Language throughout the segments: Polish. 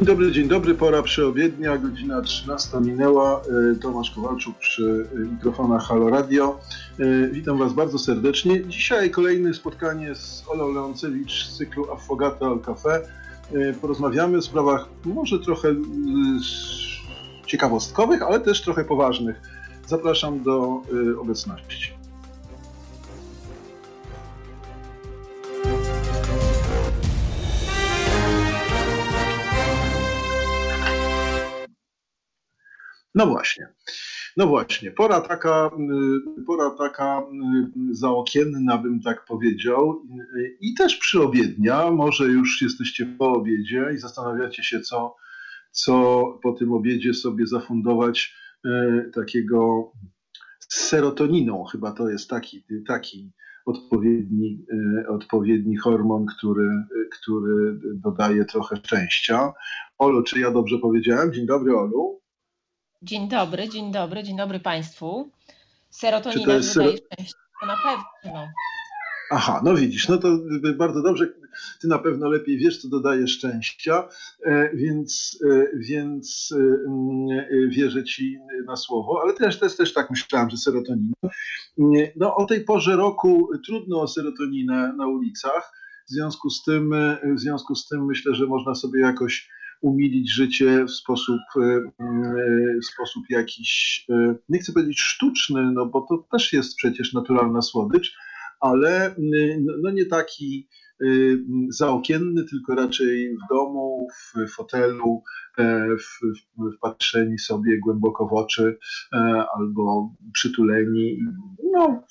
Dzień dobry, dzień dobry, pora przyobiednia, godzina 13 minęła. E, Tomasz Kowalczuk przy mikrofonach Halo Radio. E, witam Was bardzo serdecznie. Dzisiaj kolejne spotkanie z Olą Leoncewicz z cyklu Affogato al Café. E, porozmawiamy o sprawach może trochę ciekawostkowych, ale też trochę poważnych. Zapraszam do obecności. No właśnie. No właśnie, pora taka, y, pora taka y, zaokienna, bym tak powiedział, i też przyobiednia. Może już jesteście po obiedzie i zastanawiacie się, co, co po tym obiedzie sobie zafundować y, takiego z serotoniną. Chyba to jest taki, taki odpowiedni, odpowiedni hormon, który, który dodaje trochę szczęścia. Olu, czy ja dobrze powiedziałem? Dzień dobry, Olu. Dzień dobry, dzień dobry, dzień dobry Państwu. Serotonina dodaje sero... szczęście, to na pewno. Aha, no widzisz, no to bardzo dobrze. Ty na pewno lepiej wiesz, co dodaje szczęścia, e, więc, e, więc e, wierzę ci na słowo, ale też, też, też tak myślałem, że serotonina. No o tej porze roku trudno o serotoninę na ulicach. W związku z tym, w związku z tym myślę, że można sobie jakoś umilić życie w sposób, e, e, w sposób jakiś, e, nie chcę powiedzieć sztuczny, no bo to też jest przecież naturalna słodycz, ale no, no nie taki zaokienny, tylko raczej w domu, w fotelu, w, w, wpatrzeni sobie głęboko w oczy albo przytuleni. No,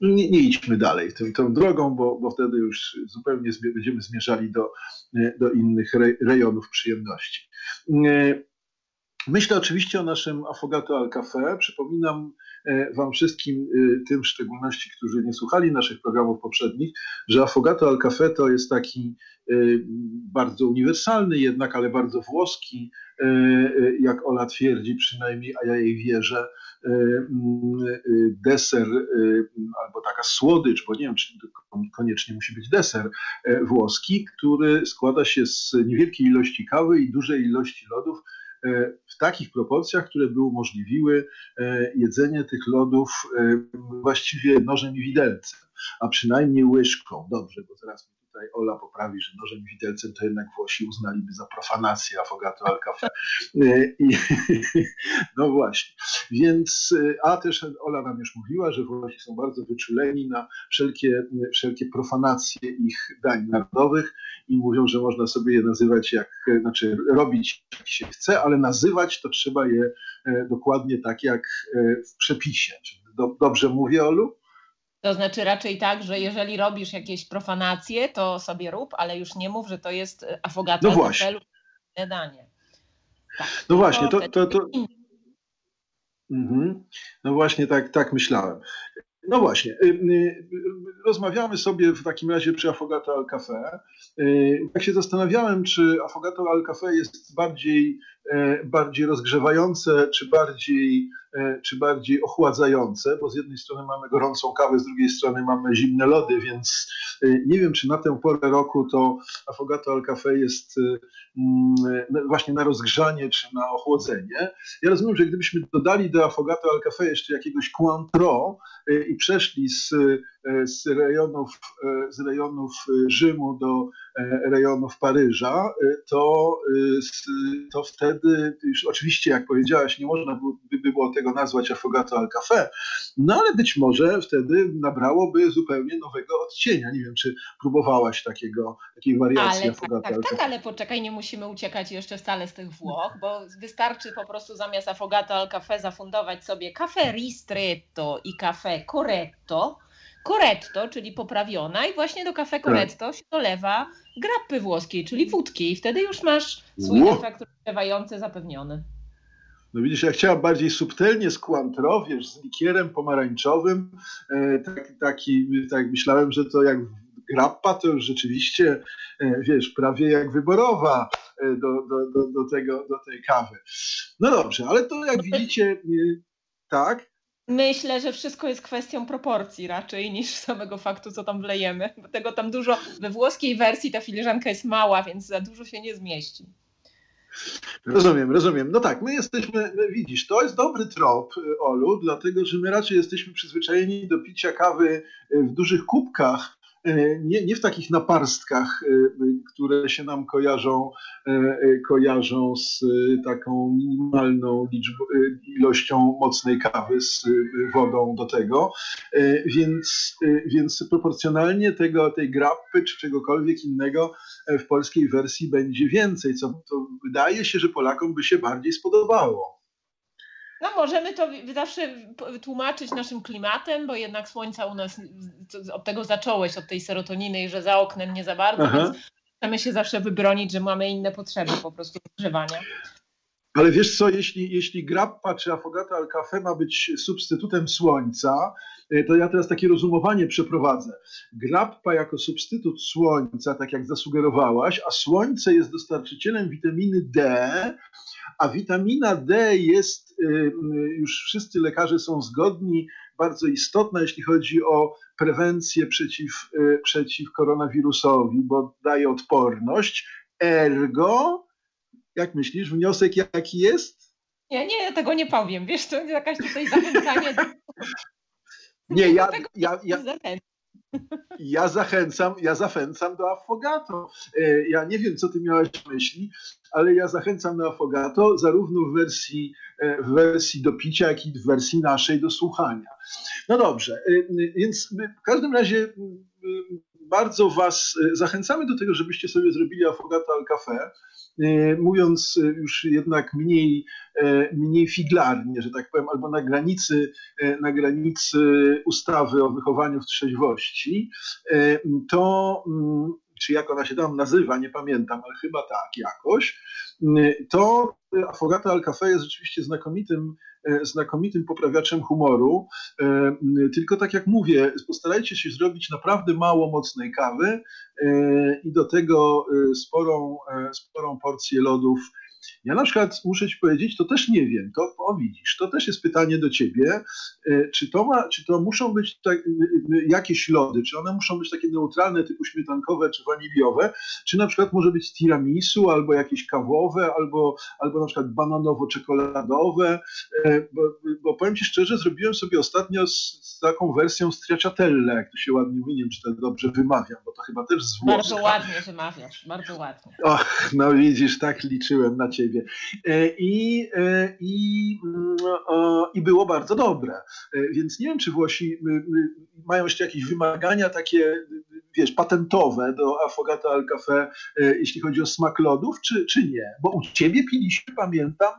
nie, nie idźmy dalej tym, tą drogą, bo, bo wtedy już zupełnie będziemy zmierzali do, do innych rejonów przyjemności. Myślę oczywiście o naszym Affogato al Café. Przypominam e, Wam wszystkim, e, tym w szczególności, którzy nie słuchali naszych programów poprzednich, że Affogato al Café to jest taki e, bardzo uniwersalny jednak, ale bardzo włoski, jak Ola twierdzi przynajmniej, a ja jej wierzę, deser albo taka słodycz, bo nie wiem, czy koniecznie musi być deser włoski, który składa się z niewielkiej ilości kawy i dużej ilości lodów, E, w takich proporcjach, które by umożliwiły e, jedzenie tych lodów e, właściwie nożem i widelcem, a przynajmniej łyżką. Dobrze, bo teraz tutaj Ola poprawi, że nożem i widelcem to jednak Włosi uznaliby za profanację afogato al café. I, no właśnie. Więc, a też Ola nam już mówiła, że Włosi są bardzo wyczuleni na wszelkie, wszelkie profanacje ich dań narodowych i mówią, że można sobie je nazywać jak, znaczy robić jak się chce, ale nazywać to trzeba je dokładnie tak jak w przepisie. Dobrze mówię, Olu? To znaczy raczej tak, że jeżeli robisz jakieś profanacje, to sobie rób, ale już nie mów, że to jest afogato no właśnie. danie. Tak. No właśnie, to, to, to... Mhm. No właśnie tak, tak myślałem. No właśnie, y, y, rozmawiamy sobie w takim razie przy Affogato al Café. Y, tak się zastanawiałem, czy Affogato al Café jest bardziej, bardziej rozgrzewające, czy bardziej E, czy bardziej ochładzające, bo z jednej strony mamy gorącą kawę, z drugiej strony mamy zimne lody, więc e, nie wiem, czy na tę porę roku to Affogato al Café jest e, mm, właśnie na rozgrzanie, czy na ochłodzenie. Ja rozumiem, że gdybyśmy dodali do Affogato al Café jeszcze jakiegoś Cointreau i przeszli z, z, rejonów, z rejonów Rzymu do rejonów Paryża, to, to wtedy już oczywiście, jak powiedziałaś, nie można by było tego nazwać Affogato al Café, no ale być może wtedy nabrałoby zupełnie nowego odcienia. Nie wiem, czy próbowałaś takiego, takiej wariacji ale, Affogato tak, tak, tak, ale poczekaj, nie musimy uciekać jeszcze wcale z tych Włoch, bo wystarczy po prostu zamiast Affogato al Café zafundować sobie kafe ristretto i kafe corretto, Coretto, czyli poprawiona i właśnie do kafe Coretto tak. się dolewa grappy włoskiej, czyli wódki i wtedy już masz swój efekt rozgrzewający zapewniony. No widzisz, ja chciałem bardziej subtelnie z Cointreau, wiesz, z likierem pomarańczowym. E, tak, taki, tak myślałem, że to jak grappa, to już rzeczywiście, e, wiesz, prawie jak wyborowa e, do, do, do, do, tego, do tej kawy. No dobrze, ale to jak widzicie, tak? Myślę, że wszystko jest kwestią proporcji raczej niż samego faktu, co tam wlejemy. Bo tego tam dużo, we włoskiej wersji ta filiżanka jest mała, więc za dużo się nie zmieści. Rozumiem, rozumiem. No tak, my jesteśmy, widzisz, to jest dobry trop, Olu, dlatego że my raczej jesteśmy przyzwyczajeni do picia kawy w dużych kubkach, nie, nie w takich naparstkach, e, które się nam kojarzą, e, kojarzą z taką minimalną liczbą, ilością mocnej kawy z wodą do tego, więc, więc proporcjonalnie tego, tej grappy czy czegokolwiek innego w polskiej wersji będzie więcej, co to wydaje się, że Polakom by się bardziej spodobało. No możemy to zawsze tłumaczyć naszym klimatem, bo jednak słońca u nas, od tego zacząłeś, od tej serotoniny i że za oknem nie za bardzo, Aha. więc chcemy się zawsze wybronić, że mamy inne potrzeby po prostu używania. Ale wiesz co, jeśli, jeśli grappa czy afogata al cafe ma być substytutem słońca, e, to ja teraz takie rozumowanie przeprowadzę. Grappa jako substytut słońca, tak jak zasugerowałaś, a słońce jest dostarczycielem witaminy D, a witamina D jest, y, y, już wszyscy lekarze są zgodni, bardzo istotna, jeśli chodzi o prewencję przeciw, y, przeciw koronawirusowi, bo daje odporność. Ergo, jak myślisz, wniosek jaki jest? Nie, nie, tego nie powiem. Wiesz, to jakaś tutaj zachęcanie. Nie, ja, ja, ja, ja zachęcam, ja zachęcam do affogato. E, ja nie wiem, co ty miałeś na myśli, ale ja zachęcam do affogato zarówno w wersji, e, w wersji do picia, jak i w wersji naszej do słuchania. No dobrze, e, więc w każdym razie bardzo was zachęcamy do tego, żebyście sobie zrobili affogato al café mówiąc e, już jednak mniej, e, mniej figlarnie, że tak powiem, albo na granicy, na granicy ustawy o wychowaniu w trzeźwości, to mm, czy jak ona się tam nazywa, nie pamiętam, ale chyba tak jakoś, to Afogata al Cafe jest rzeczywiście znakomitym, znakomitym poprawiaczem humoru. Tylko tak jak mówię, postarajcie się zrobić naprawdę mało mocnej kawy i do tego sporą, sporą porcję lodów ja na przykład muszę ci powiedzieć, to też nie wiem, to o widzisz, to też jest pytanie do ciebie, e, czy to, ma, czy to muszą być tak, jakieś lody, czy one muszą być takie neutralne typu śmietankowe czy waniliowe, czy na przykład może być tiramisu albo jakieś kawowe, albo, albo na przykład bananowo-czekoladowe, e, bo, bo powiem ci szczerze, zrobiłem sobie ostatnio z, z taką wersją stracciatelle, jak to się ładnie mówi, nie wiem, czy to dobrze wymawiam, bo to chyba też z Włoska. Bardzo ładnie wymawiasz, bardzo ładnie. Och, no widzisz, tak liczyłem na ciebie. E, I, e, i, mm, i było bardzo dobre. E, więc nie wiem, czy Włosi mają jeszcze jakieś wymagania takie, wiesz, patentowe do Afogata al Cafe, jeśli chodzi o smak lodów, czy, czy nie? Bo u ciebie piliśmy, pamiętam,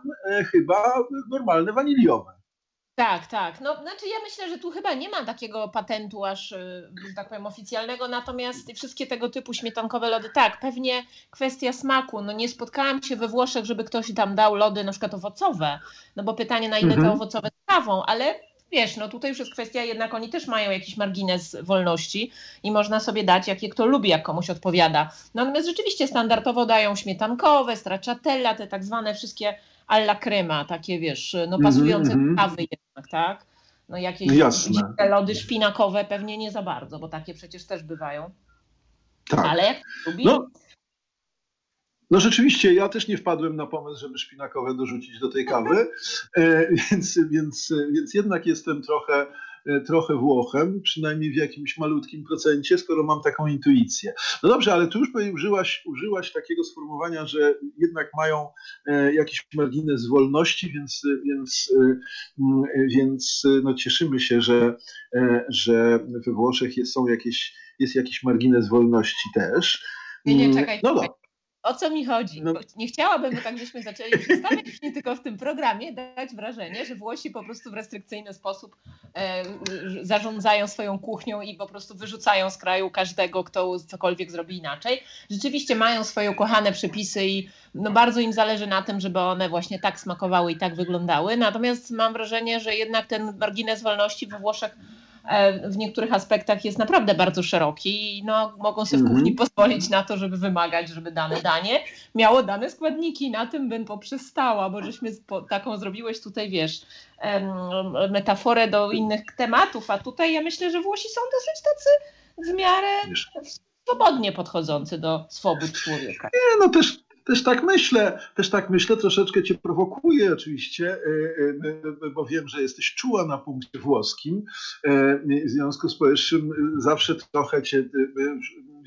chyba normalne waniliowe. Tak, tak. No, znaczy ja myślę, że tu chyba nie ma takiego patentu aż, y, że tak powiem, oficjalnego, natomiast wszystkie tego typu śmietankowe lody, tak, pewnie kwestia smaku. No nie spotkałam się we Włoszech, żeby ktoś tam dał lody na przykład owocowe, no bo pytanie na ile mhm. te owocowe z kawą, ale wiesz, no tutaj już jest kwestia, jednak oni też mają jakiś margines wolności i można sobie dać, jakie kto lubi, jak komuś odpowiada. Natomiast rzeczywiście standardowo dają śmietankowe, stracciatella, te tak zwane wszystkie alla crema, takie wiesz, no pasujące mm -hmm. mhm. kawy jednak, tak? No jakieś no lody szpinakowe pewnie nie za bardzo, bo takie przecież też bywają. Tak. Ale jak lubi... No. No rzeczywiście, ja też nie wpadłem na pomysł, żeby szpinakowe dorzucić do tej kawy, e, więc, więc, więc jednak jestem trochę trochę Włochem, przynajmniej w jakimś malutkim procencie, skoro mam taką intuicję. No dobrze, ale tu już użyłaś, użyłaś takiego sformułowania, że jednak mają e, jakiś margines wolności, więc, więc, e, mm, więc no cieszymy się, że, że we Włoszech jest, są jakieś, jest jakiś margines wolności też. Nie, nie, czekaj. No czekaj. O co mi chodzi? No. Nie chciałabym, tak żeśmy zaczęli przedstawiać nie tylko w tym programie, dać wrażenie, że Włosi po prostu w restrykcyjny sposób e, zarządzają swoją kuchnią i po prostu wyrzucają z kraju każdego, kto cokolwiek zrobi inaczej. Rzeczywiście mają swoje ukochane przepisy i no, bardzo im zależy na tym, żeby one właśnie tak smakowały i tak wyglądały. Natomiast mam wrażenie, że jednak ten margines wolności we Włoszech w niektórych aspektach jest naprawdę bardzo szeroki i no, mogą sobie w kuchni -hmm. pozwolić na to, żeby wymagać, żeby dane danie miało dane składniki. Na tym bym poprzestała, bo żeśmy taką zrobiłeś tutaj, wiesz, metaforę do innych tematów, a tutaj ja myślę, że Włosi są dosyć tacy w miarę swobodnie podchodzący do swobód człowieka. Nie, no też Też tak myślę, też tak myślę, troszeczkę cię prowokuję oczywiście, bo wiem, że jesteś czuła na punkcie włoskim. W związku z powyższym zawsze trochę cię,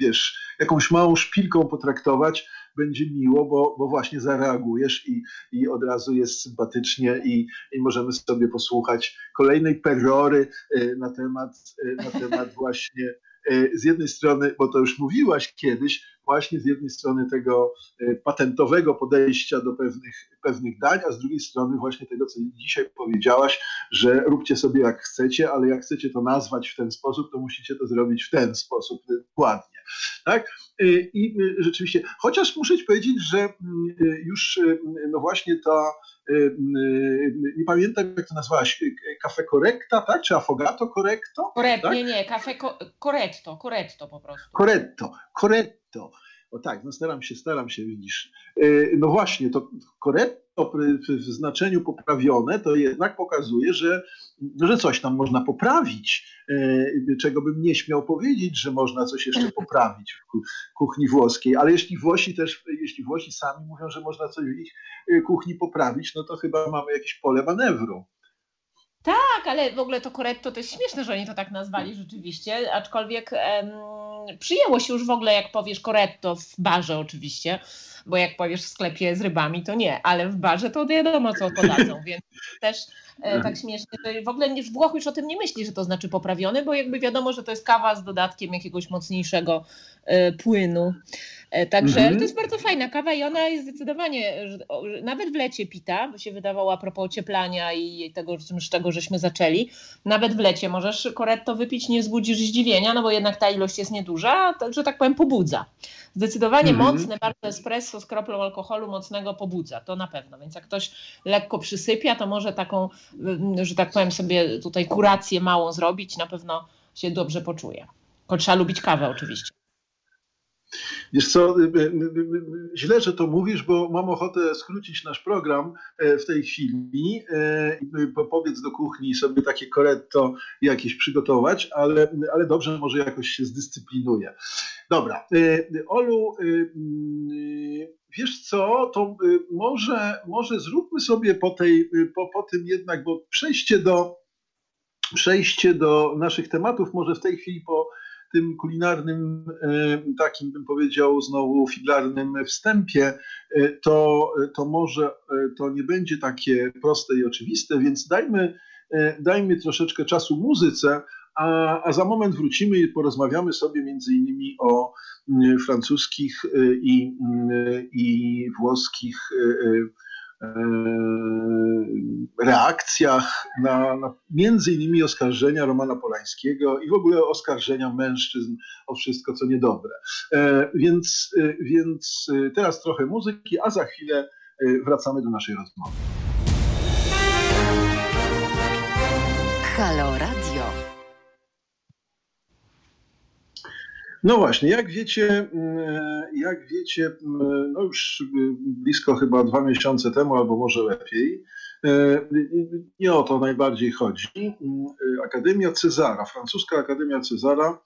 wiesz, jakąś małą szpilką potraktować będzie miło, bo, bo właśnie zareagujesz i, i od razu jest sympatycznie i, i możemy sobie posłuchać kolejnej perory na temat, na temat właśnie z jednej strony, bo to już mówiłaś kiedyś, właśnie z jednej strony tego e, patentowego podejścia do pewnych, pewnych dań, a z drugiej strony właśnie tego, co dzisiaj powiedziałaś, że róbcie sobie jak chcecie, ale jak chcecie to nazwać w ten sposób, to musicie to zrobić w ten sposób dokładnie. Tak? E, I e, rzeczywiście, chociaż muszę ci powiedzieć, że mm, już no właśnie ta nie pamiętam jak to nazwałaś, kafe correcta, tak? Czy affogato correcto? Corretto, tak? nie, nie, kafe corretto, corretto po prostu. Corretto, corretto. O tak, no staram się, staram się, widzisz. No właśnie, to corretto w znaczeniu poprawione to jednak pokazuje, że, że coś tam można poprawić, czego bym nie śmiał powiedzieć, że można coś jeszcze poprawić w kuchni włoskiej, ale jeśli Włosi też, jeśli Włosi sami mówią, że można coś w ich kuchni poprawić, no to chyba mamy jakieś pole manewru. Tak, ale w ogóle to Coretto to jest śmieszne, że oni to tak nazwali rzeczywiście, aczkolwiek em, przyjęło się już w ogóle, jak powiesz Coretto w barze oczywiście, bo jak powiesz w sklepie z rybami, to nie, ale w barze to wiadomo, co podadzą, więc też e, tak śmiesznie, że w ogóle w Włoch już o tym nie myśli, że to znaczy poprawiony, bo jakby wiadomo, że to jest kawa z dodatkiem jakiegoś mocniejszego e, płynu. E, także mm -hmm. to jest bardzo fajna kawa i ona jest zdecydowanie, nawet w lecie pita, bo się wydawało a propos ocieplania i tego, z czego żeśmy zaczęli, nawet w lecie możesz koretto wypić, nie wzbudzisz zdziwienia, no bo jednak ta ilość jest nieduża, także tak powiem pobudza. Zdecydowanie mm -hmm. mocne, bardzo espresso z kroplą alkoholu mocnego pobudza, to na pewno, więc jak ktoś lekko przysypia, to może taką, że tak powiem sobie tutaj kurację małą zrobić, na pewno się dobrze poczuje. Tylko trzeba lubić kawę oczywiście. Wiesz co, y, y, y, źle, że to mówisz, bo mam ochotę skrócić nasz program e, w tej chwili. E, powiedz do kuchni sobie takie koretto jakieś przygotować, ale, ale dobrze, może jakoś się zdyscyplinuję. Dobra, e, Olu, wiesz co, to może, może zróbmy sobie po, tej, po, po tym jednak, bo przejście do, przejście do naszych tematów może w tej chwili po tym kulinarnym, e, takim bym powiedział znowu figlarnym wstępie, e, to, to może e, to nie będzie takie proste i oczywiste, więc dajmy, dajmy troszeczkę czasu muzyce, a, a za moment wrócimy i porozmawiamy sobie między innymi o francuskich i, i włoskich reakcjach na, na między innymi oskarżenia Romana Polańskiego i w ogóle oskarżenia mężczyzn o wszystko, co niedobre. E, więc, e, więc teraz trochę muzyki, a za chwilę wracamy do naszej rozmowy. Halo No właśnie, jak wiecie, mm, jak wiecie, mm, no już blisko chyba dwa miesiące temu, albo może lepiej, e, nie o to najbardziej chodzi. Mm, Akademia Cezara, francuska Akademia Cezara,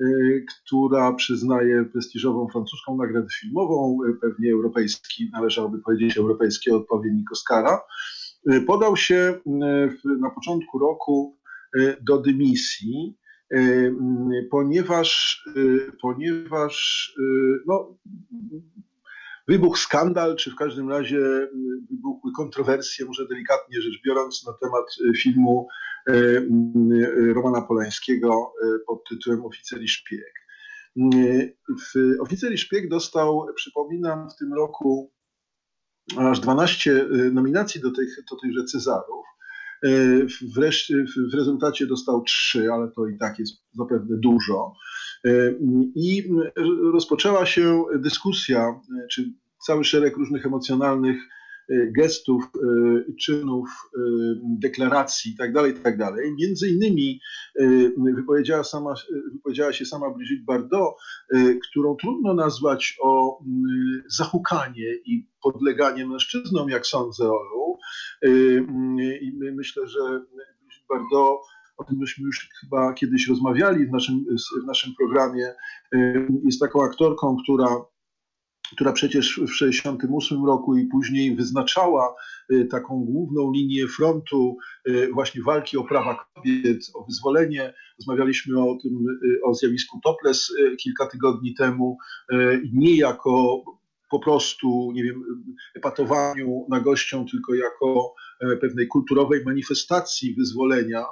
e, która przyznaje prestiżową francuską nagrodę filmową, e, pewnie europejski, należałoby powiedzieć europejski odpowiednik Oscara, podał się na początku roku do dymisji ponieważ, y, ponieważ y, no, wybuchł skandal, czy w każdym razie y, wybuchły kontrowersje, może delikatnie rzecz biorąc, na temat filmu Romana Polańskiego pod tytułem Oficer i szpieg. Oficer i szpieg dostał, przypominam, w tym roku aż 12 nominacji do, tych, do tychże Cezarów. E, wreszcie w rezultacie dostał trzy, ale to i tak jest zapewne dużo. E, I rozpoczęła się dyskusja, czy cały szereg różnych emocjonalnych e, gestów, czynów, deklaracji itd., tak itd. Tak Między innymi wypowiedziała, sama, wypowiedziała się sama Brigitte Bardot, którą trudno nazwać o zahukanie i podleganie mężczyznom, jak sądzę, Olu, i myślę, że bardzo o tym myśmy już chyba kiedyś rozmawiali w naszym, w naszym programie, jest taką aktorką, która która przecież w 1968 roku i później wyznaczała y, taką główną linię frontu y, właśnie walki o prawa kobiet, o wyzwolenie. Rozmawialiśmy o tym, y, o zjawisku topless kilka tygodni temu, nie jako po prostu, nie wiem, epatowaniu nagością, tylko jako pewnej kulturowej manifestacji wyzwolenia,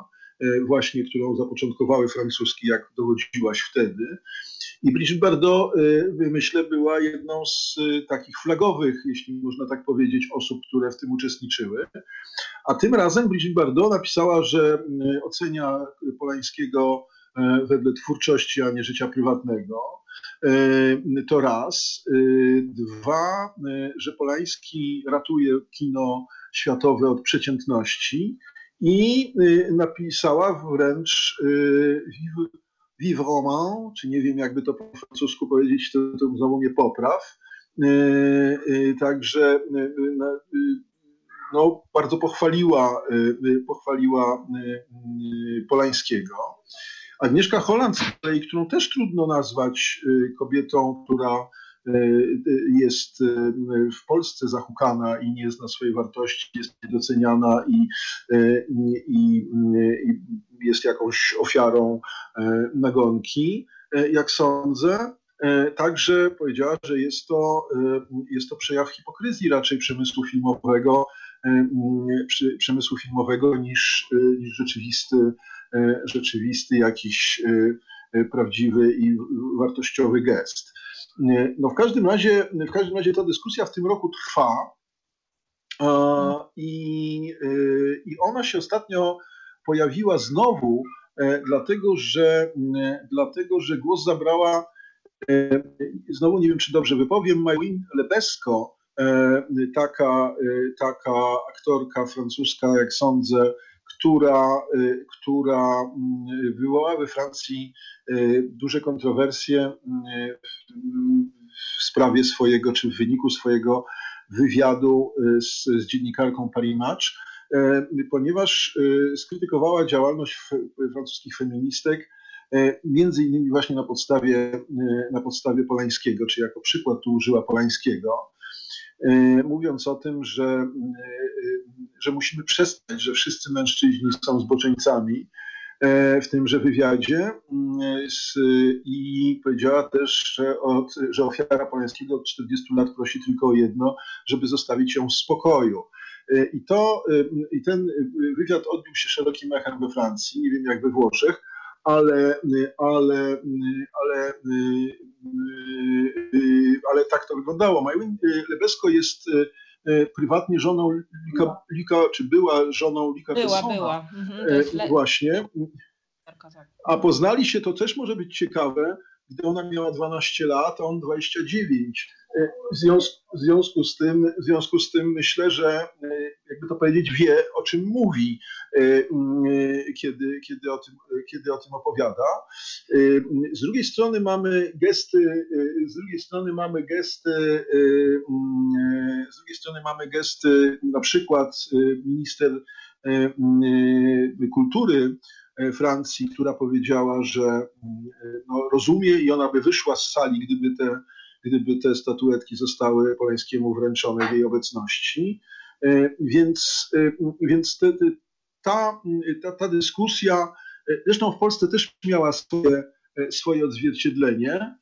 właśnie którą zapoczątkowały francuski, jak dowodziłaś wtedy. I Brigitte Bardot, y, myślę, była jedną z y, takich flagowych, jeśli można tak powiedzieć, osób, które w tym uczestniczyły. A tym razem Brigitte Bardot napisała, że y, ocenia Polańskiego wedle twórczości, a nie życia prywatnego. To raz. Dwa, że Polański ratuje kino światowe od przeciętności i napisała wręcz vivre czy nie wiem jakby to po francusku powiedzieć, to, to znowu mnie popraw. E, e, także e, no, bardzo pochwaliła, pochwaliła Polańskiego. Agnieszka Holland, którą też trudno nazwać kobietą, która jest w Polsce zahukana i nie zna swojej wartości, jest niedoceniana i, i, i jest jakąś ofiarą e, nagonki, e, jak sądzę. E, także powiedziała, że jest to, jest to przejaw hipokryzji raczej przemysłu filmowego, przemysłu filmowego niż, niż rzeczywisty, rzeczywisty jakiś prawdziwy i wartościowy gest. No w każdym razie, w każdym razie ta dyskusja w tym roku trwa i, i ona się ostatnio pojawiła znowu, e, dlatego że, dlatego, że głos zabrała, e, znowu nie wiem, czy dobrze wypowiem, Maywin Lebesko, e, taka, taka aktorka francuska, jak sądzę, która, która wywołała we Francji duże kontrowersje w sprawie swojego, czy w wyniku swojego wywiadu z, z dziennikarką Paris Match. Ponieważ skrytykowała działalność francuskich feministek, między innymi właśnie na podstawie, na podstawie Polańskiego, czy jako przykład tu użyła Polańskiego, mówiąc o tym, że, że musimy przestać, że wszyscy mężczyźni są zboczeńcami w tymże wywiadzie i powiedziała też, że, od, że ofiara Polańskiego od 40 lat prosi tylko o jedno, żeby zostawić ją w spokoju. E, I, to, e, I ten wywiad odbił się szerokim echem we Francji, nie wiem jak we Włoszech, ale, ale, ale, wyglądało. Majwin Lebesko jest e, prywatnie żoną Lika, Lika czy była żoną Lika Była, była. Mhm, Właśnie. Tak, tak. A poznali się, to też może być ciekawe, gdy ona miała 12 lat, a on 29. W związku, w związku, z tym, w związku z tym myślę, że e, jakby to powiedzieć, wie o czym mówi, e, kiedy, kiedy, o, tym, kiedy o tym opowiada. E, z drugiej strony mamy gesty, z drugiej strony mamy gesty, z drugiej strony mamy gesty, na przykład minister kultury Francji, która powiedziała, że no, rozumie i ona by wyszła z sali, gdyby te gdyby te statuetki zostały Polańskiemu wręczone w jej obecności. E, więc, e, więc te, ta, ta, ta dyskusja, e, zresztą w Polsce też miała swoje, swoje odzwierciedlenie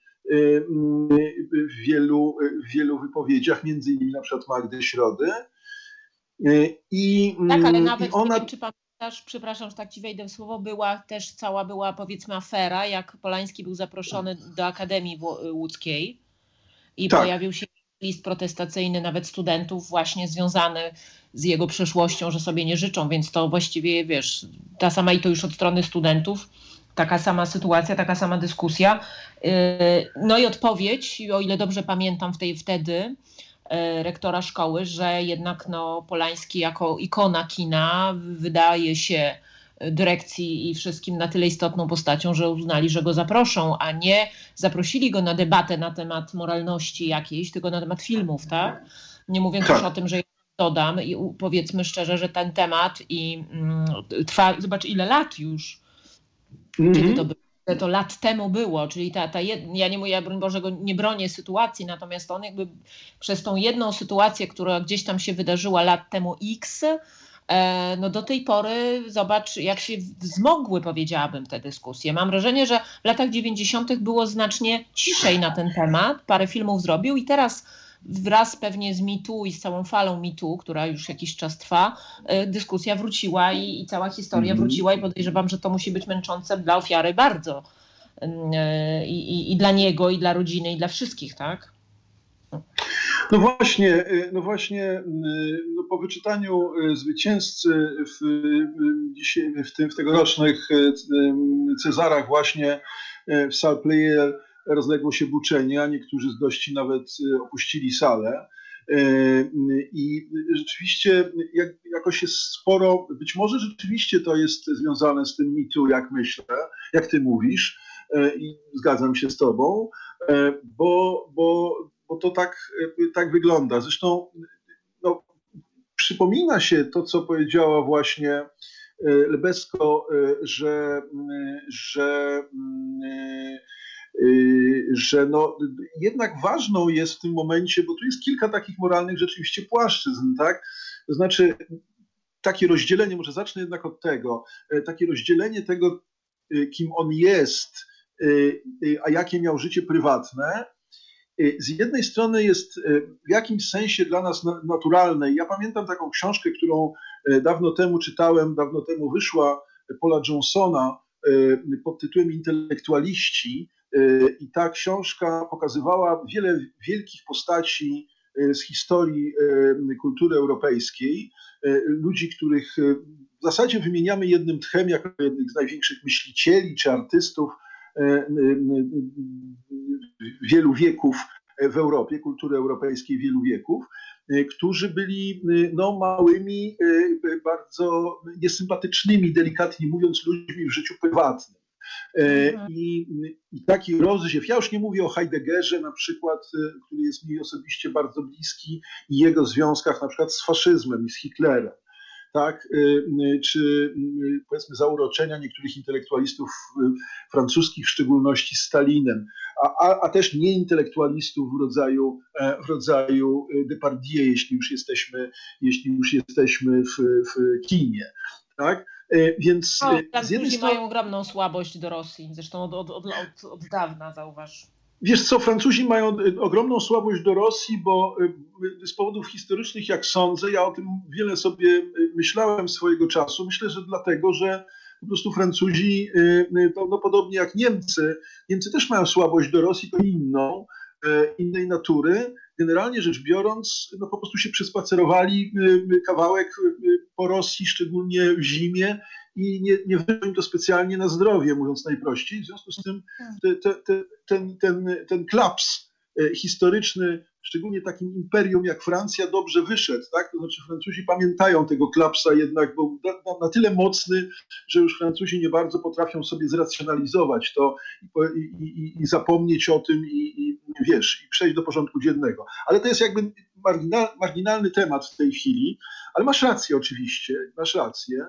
w wielu, w wielu wypowiedziach, między innymi na przykład Magdy Środy. I, tak, ale nawet ona... wiem, czy pamiętasz, przepraszam, że tak ci wejdę w słowo, była też cała była powiedzmy afera, jak Polański był zaproszony do Akademii Łódzkiej i tak. pojawił się list protestacyjny nawet studentów właśnie związany z jego przeszłością, że sobie nie życzą, więc to właściwie, wiesz, ta sama i to już od strony studentów, taka sama sytuacja, taka sama dyskusja. Yy, no i odpowiedź, o ile dobrze pamiętam w tej wtedy, yy, rektora szkoły, że jednak no, Polański jako ikona kina wydaje się dyrekcji i wszystkim na tyle istotną postacią, że uznali, że go zaproszą, a nie zaprosili go na debatę na temat moralności jakiejś, tylko na temat filmów, tak? Nie mówiąc już tak. o tym, że dodam i powiedzmy szczerze, że ten temat i mm, trwa, zobacz ile lat już, mm -hmm. kiedy to było. to lat temu było, czyli ta, ta jed... ja nie mówię, ja broń Boże, nie bronię sytuacji, natomiast on jakby przez tą jedną sytuację, która gdzieś tam się wydarzyła lat temu X, no do tej pory zobacz, jak się wzmogły, powiedziałabym, te dyskusje. Mam wrażenie, że w latach 90. było znacznie ciszej na ten temat, parę filmów zrobił i teraz wraz pewnie z MeToo i z całą falą MeToo, która już jakiś czas trwa, e, dyskusja wróciła i, i cała historia mm. wróciła i podejrzewam, że to musi być męczące dla ofiary bardzo. Mm, e, I, i, I, dla niego, i dla rodziny, i dla wszystkich, tak? No właśnie, e, no właśnie no po wyczytaniu zwycięzcy w, dzisiaj, w, tym, w tegorocznych Cezarach właśnie w Salle Player rozległo się buczenie, a niektórzy z gości nawet opuścili salę. I rzeczywiście jakoś jest sporo, być może rzeczywiście to jest związane z tym mitu, jak myślę, jak ty mówisz, i zgadzam się z tobą, bo, bo, to tak, tak wygląda. Zresztą no, przypomina się to, co powiedziała właśnie Lebesko, że, że Y, że no, jednak ważną jest w tym momencie, bo tu jest kilka takich moralnych rzeczywiście płaszczyzn, tak? To znaczy takie rozdzielenie, może zacznę jednak od tego, e, takie rozdzielenie tego, e, kim on jest, e, a jakie miał życie prywatne, z jednej strony jest w jakimś sensie dla nas naturalne. Ja pamiętam taką książkę, którą dawno temu czytałem, dawno temu wyszła Paula Johnsona pod tytułem Intelektualiści, Y, I ta książka pokazywała wiele wielkich postaci y, z historii y, kultury europejskiej, ludzi, których w zasadzie wymieniamy jednym tchem jako jednych z największych myślicieli czy artystów wielu wieków w Europie, kultury europejskiej wielu wieków, którzy byli no, małymi, bardzo niesympatycznymi, delikatnie mówiąc, ludźmi w życiu prywatnym. E, mhm. I, I, taki rozdziew, ja już nie mówię o Heideggerze na przykład, e, który jest mi osobiście bardzo bliski i jego związkach na przykład z faszyzmem i z Hitlerem. Tak, e, czy powiedzmy zauroczenia niektórych intelektualistów francuskich, w szczególności Stalinem, a, a, a też nieintelektualistów w rodzaju, w rodzaju Depardieu, jeśli już jesteśmy, jeśli już jesteśmy w, w kinie. Tak? E, więc no, z jednej strony mają ogromną słabość do Rosji, zresztą od, od, od, od, od dawna zauważ. Wiesz co, Francuzi mają e, ogromną słabość do Rosji, bo z powodów historycznych, jak sądzę, ja o tym wiele sobie myślałem swojego czasu. Myślę, że dlatego, że po prostu Francuzi, no, no podobnie jak Niemcy, Niemcy też mają słabość do Rosji, to inną, innej natury generalnie rzecz biorąc, no po prostu się przespacerowali y, y, kawałek y, po Rosji, szczególnie w zimie i nie, nie wyszło im to specjalnie na zdrowie, mówiąc najprościej. W związku z tym te, te, te, ten, ten, ten klaps historyczny, szczególnie takim imperium jak Francja, dobrze wyszedł. Tak? To znaczy Francuzi pamiętają tego klapsa jednak, bo na, na tyle mocny, że już Francuzi nie bardzo potrafią sobie zracjonalizować to i, i, i zapomnieć o tym i, i wiesz, i przejść do porządku dziennego. Ale to jest jakby marginal, marginalny temat w tej chwili, ale masz rację oczywiście, masz rację.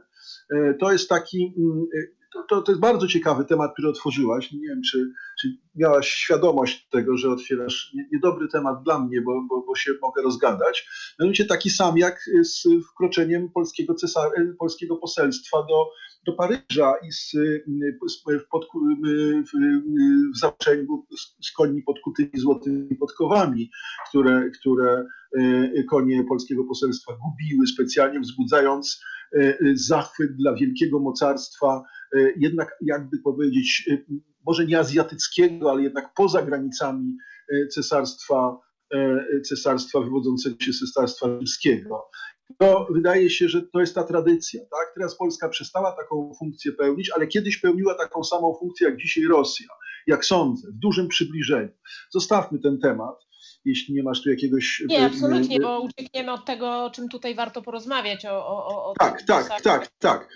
E, to jest taki, mm, e, to, to, to jest bardzo ciekawy temat, który otworzyłaś. Nie wiem, czy, czy miałaś świadomość tego, że otwierasz niedobry temat dla mnie, bo, bo, bo się mogę rozgadać. Mianowicie taki sam jak z wkroczeniem polskiego, cesar, polskiego poselstwa do, do Paryża i z, z, pod, w, w zaczęciu z koni podkutymi złotymi podkowami, które, które e, konie polskiego poselstwa gubiły, specjalnie wzbudzając zachwyt dla wielkiego mocarstwa, e, jednak jakby powiedzieć, może nie azjatyckiego, ale jednak poza granicami cesarstwa, cesarstwa wywodzącego się z cesarstwa rzymskiego to wydaje się, że to jest ta tradycja. Tak? Teraz Polska przestała taką funkcję pełnić, ale kiedyś pełniła taką samą funkcję jak dzisiaj Rosja, jak sądzę, w dużym przybliżeniu. Zostawmy ten temat jeśli nie masz tu jakiegoś. Nie, absolutnie, bo uciekniemy od tego, o czym tutaj warto porozmawiać. O, o, o tak, tak, tak, tak.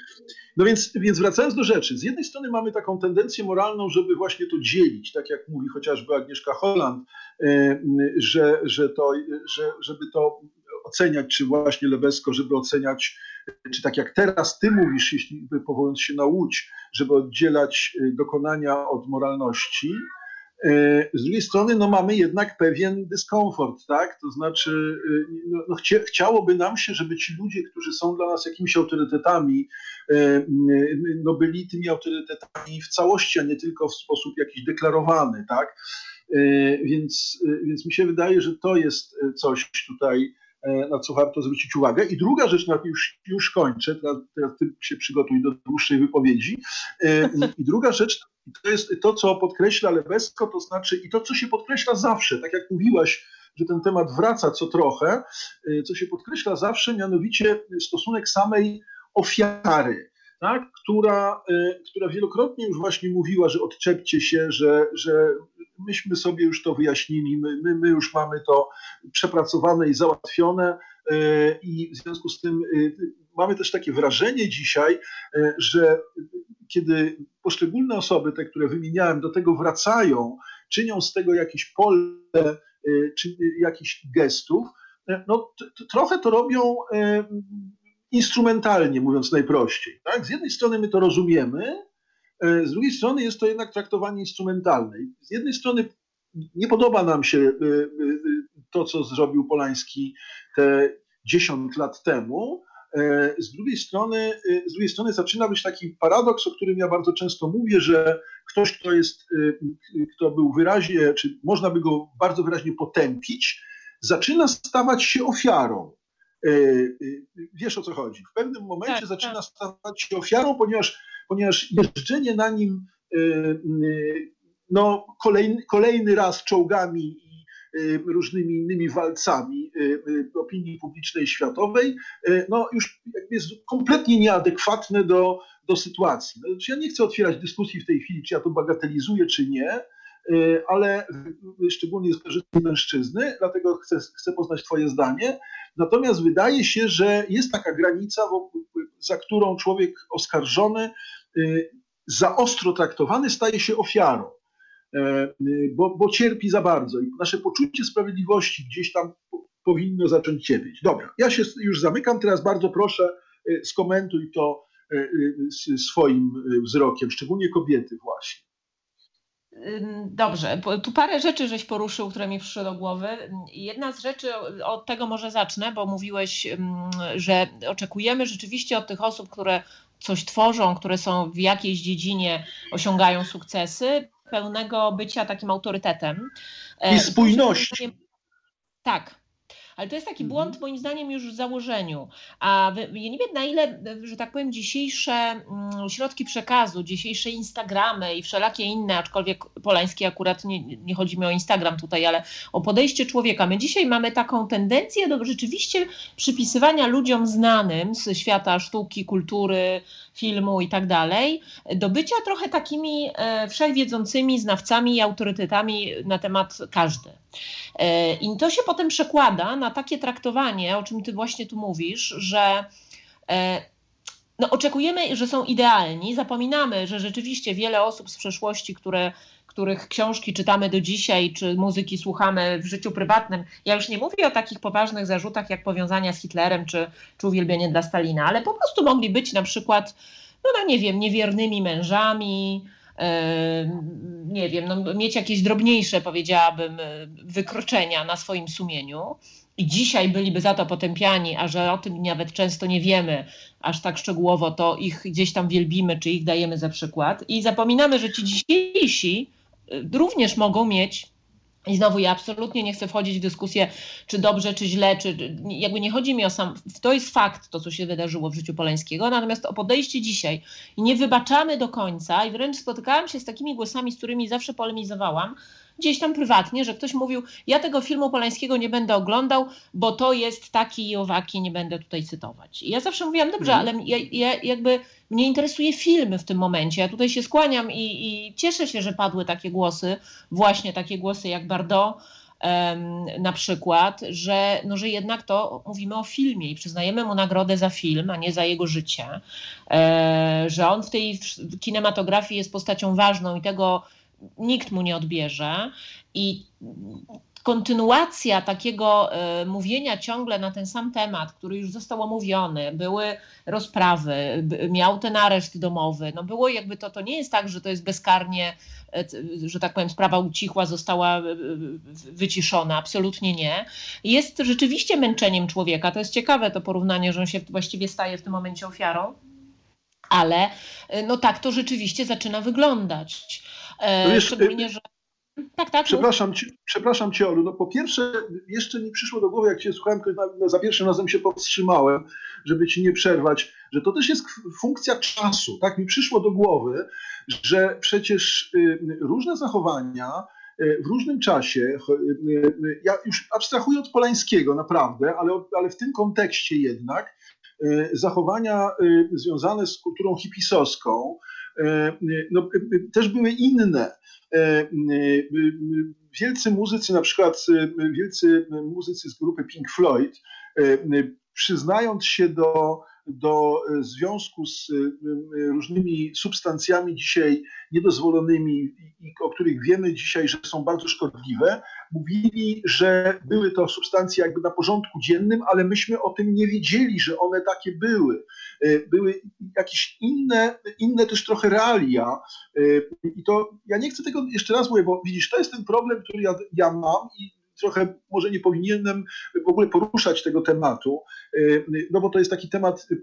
No więc, więc wracając do rzeczy, z jednej strony mamy taką tendencję moralną, żeby właśnie to dzielić, tak jak mówi chociażby Agnieszka Holland, że, że to, że, żeby to oceniać, czy właśnie Lebesko, żeby oceniać, czy tak jak teraz ty mówisz, jeśli powołując się na Łódź, żeby oddzielać dokonania od moralności, E, z drugiej strony no, mamy jednak pewien dyskomfort, tak? To znaczy, e, no, no chcia, chciałoby nam się, żeby ci ludzie, którzy są dla nas jakimiś autorytetami, e, no, byli tymi autorytetami w całości, a nie tylko w sposób jakiś deklarowany, tak? Więc, więc mi się wydaje, że to jest coś tutaj, na co warto zwrócić uwagę. I druga rzecz, na już, już kończę, teraz, teraz ty się przygotuj do dłuższej wypowiedzi. I druga rzecz to jest to, co podkreśla Lebesko, to znaczy i to, co się podkreśla zawsze, tak jak mówiłaś, że ten temat wraca co trochę, y, co się podkreśla zawsze, mianowicie stosunek samej ofiary, tak? która, y, która wielokrotnie już właśnie mówiła, że odczepcie się, że, że myśmy sobie już to wyjaśnili, my, my, my już mamy to przepracowane i załatwione y, i w związku z tym mamy też takie wrażenie dzisiaj, że kiedy poszczególne osoby, te, które wymieniałem, do tego wracają, czynią z tego jakieś pole y, czy jakichś gestów, y, no trochę to robią y, instrumentalnie, mówiąc najprościej. Tak? Z jednej strony my to rozumiemy, z drugiej strony jest to jednak traktowanie instrumentalne. Z jednej strony nie podoba nam się to, co zrobił Polański te 10 lat temu, E, z drugiej strony, e, z drugiej strony zaczyna być taki paradoks, o którym ja bardzo często mówię, że ktoś, kto jest, e, kto był wyraźnie, czy można by go bardzo wyraźnie potępić, zaczyna stawać się ofiarą. Wiesz o co chodzi. W pewnym momencie tak, zaczyna tak. stawać się ofiarą, ponieważ, ponieważ jeżdżenie na nim no, kolejny, kolejny raz czołgami Y, różnymi innymi walcami y, y, opinii publicznej światowej, no już jest kompletnie nieadekwatne do, do sytuacji. No, ja nie chcę otwierać dyskusji w tej chwili, czy ja to bagatelizuję, czy nie, ale szczególnie z mężczyzny, dlatego chcę, chcę poznać Twoje zdanie. Natomiast wydaje się, że jest taka granica, za którą człowiek oskarżony, za ostro traktowany, staje się ofiarą. E, bo, bo cierpi za bardzo i nasze poczucie sprawiedliwości gdzieś tam powinno zacząć cierpieć. Dobra, ja się już zamykam, teraz bardzo proszę e, skomentuj to e, swoim wzrokiem, szczególnie kobiety właśnie. Dobrze, tu parę rzeczy żeś poruszył, które mi przyszły do głowy. Jedna z rzeczy, od tego może zacznę, bo mówiłeś, że oczekujemy rzeczywiście od tych osób, które coś tworzą, które są w jakiejś dziedzinie, osiągają sukcesy, pełnego bycia takim autorytetem. I e, spójności. Tak, ale to jest taki błąd mhm. moim zdaniem już w założeniu. A ja nie wiem na ile, że tak powiem, dzisiejsze mm, środki przekazu, dzisiejsze Instagramy i wszelakie inne, aczkolwiek Polański akurat nie, nie chodzi mi o Instagram tutaj, ale o podejście człowieka. My dzisiaj mamy taką tendencję do rzeczywiście przypisywania ludziom znanym z świata sztuki, kultury, filmu i tak dalej, do bycia trochę takimi e, wszechwiedzącymi znawcami i autorytetami na temat każdy. E, I to się potem przekłada na takie traktowanie, o czym ty właśnie tu mówisz, że e, no, oczekujemy, że są idealni, zapominamy, że rzeczywiście wiele osób z przeszłości, które, których książki czytamy do dzisiaj, czy muzyki słuchamy w życiu prywatnym, ja już nie mówię o takich poważnych zarzutach jak powiązania z Hitlerem, czy, czy uwielbienie dla Stalina, ale po prostu mogli być na przykład, no, no nie wiem, niewiernymi mężami, nie wiem, no, mieć jakieś drobniejsze, powiedziałabym, wykroczenia na swoim sumieniu. I dzisiaj byliby za to potępiani, a że o tym nawet często nie wiemy aż tak szczegółowo, to ich gdzieś tam wielbimy, czy ich dajemy za przykład. I zapominamy, że ci dzisiejsi y, również mogą mieć i znowu ja absolutnie nie chcę wchodzić w dyskusję, czy dobrze, czy źle, czy jakby nie chodzi mi o sam, to jest fakt, to co się wydarzyło w życiu Poleńskiego, natomiast o podejście dzisiaj. I nie wybaczamy do końca i wręcz spotykałam się z takimi głosami, z którymi zawsze polemizowałam, gdzieś tam prywatnie, że ktoś mówił, ja tego filmu Polańskiego nie będę oglądał, bo to jest taki i owaki, nie będę tutaj cytować. I ja zawsze mówiłam, dobrze, mhm. ale ja, ja jakby mnie interesuje film w tym momencie. Ja tutaj się skłaniam i, i cieszę się, że padły takie głosy, właśnie takie głosy jak Bardot, na przykład, że, no, że jednak to mówimy o filmie i przyznajemy mu nagrodę za film, a nie za jego życie, e, że on w tej kinematografii jest postacią ważną i tego nikt mu nie odbierze. I kontynuacja takiego y, mówienia ciągle na ten sam temat, który już został omówiony, były rozprawy, miał ten areszt domowy, no było jakby to, to nie jest tak, że to jest bezkarnie, y, że tak powiem, sprawa ucichła, została y, wyciszona, absolutnie nie. Jest rzeczywiście męczeniem człowieka, to jest ciekawe to porównanie, że on się właściwie staje w tym momencie ofiarą, ale no tak to rzeczywiście zaczyna wyglądać. No Szczególnie, że tak, tak. Przepraszam, cię, przepraszam cię, Olu. No po pierwsze, jeszcze mi przyszło do głowy, jak cię słuchałem, to na, za pierwszym razem się powstrzymałem, żeby ci nie przerwać, że to też jest funkcja czasu. Tak mi przyszło do głowy, że przecież y, różne zachowania y, w różnym czasie, y, ja już abstrahuję od Polańskiego naprawdę, ale, ale w tym kontekście jednak, zachowania związane z kulturą hipisowską, no, też były inne. E, e, wielcy muzycy, na przykład e, wielcy muzycy z grupy Pink Floyd, przyznając się do do e, związku z e, różnymi substancjami dzisiaj niedozwolonymi i o których wiemy dzisiaj, że są bardzo szkodliwe, mówili, że były to substancje jakby na porządku dziennym, ale myśmy o tym nie wiedzieli, że one takie były. E, były jakieś inne, inne też trochę realia. I to ja nie chcę tego jeszcze raz mówię, bo widzisz, to jest ten problem, który ja, ja mam i trochę może nie powinienem w ogóle poruszać tego tematu, y, no bo to jest taki temat y,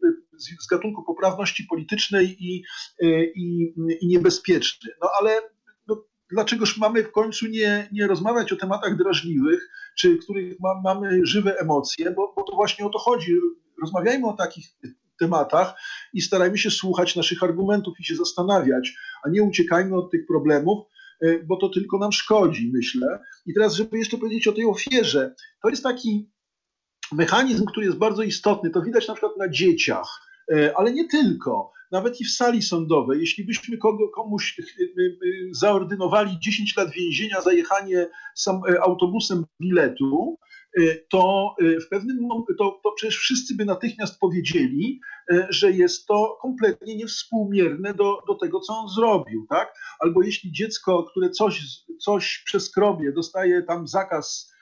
z gatunku poprawności politycznej i, y, i, i niebezpieczny. No ale no, dlaczegoż mamy w końcu nie, nie rozmawiać o tematach drażliwych, czy których ma, mamy żywe emocje, bo, bo to właśnie o to chodzi. Rozmawiajmy o takich tematach i starajmy się słuchać naszych argumentów i się zastanawiać, a nie uciekajmy od tych problemów, bo to tylko nam szkodzi, myślę. I teraz, żeby jeszcze powiedzieć o tej ofierze, to jest taki mechanizm, który jest bardzo istotny. To widać na przykład na dzieciach, e, ale nie tylko. Nawet i w sali sądowej, jeśli byśmy komuś e, zaordynowali 10 lat więzienia za jechanie autobusem biletu, to y, w pewnym momencie, to, to przecież wszyscy by natychmiast powiedzieli, y, że jest to kompletnie niewspółmierne do, do tego, co on zrobił, tak? Albo jeśli dziecko, które coś, coś przeskrobie, dostaje tam zakaz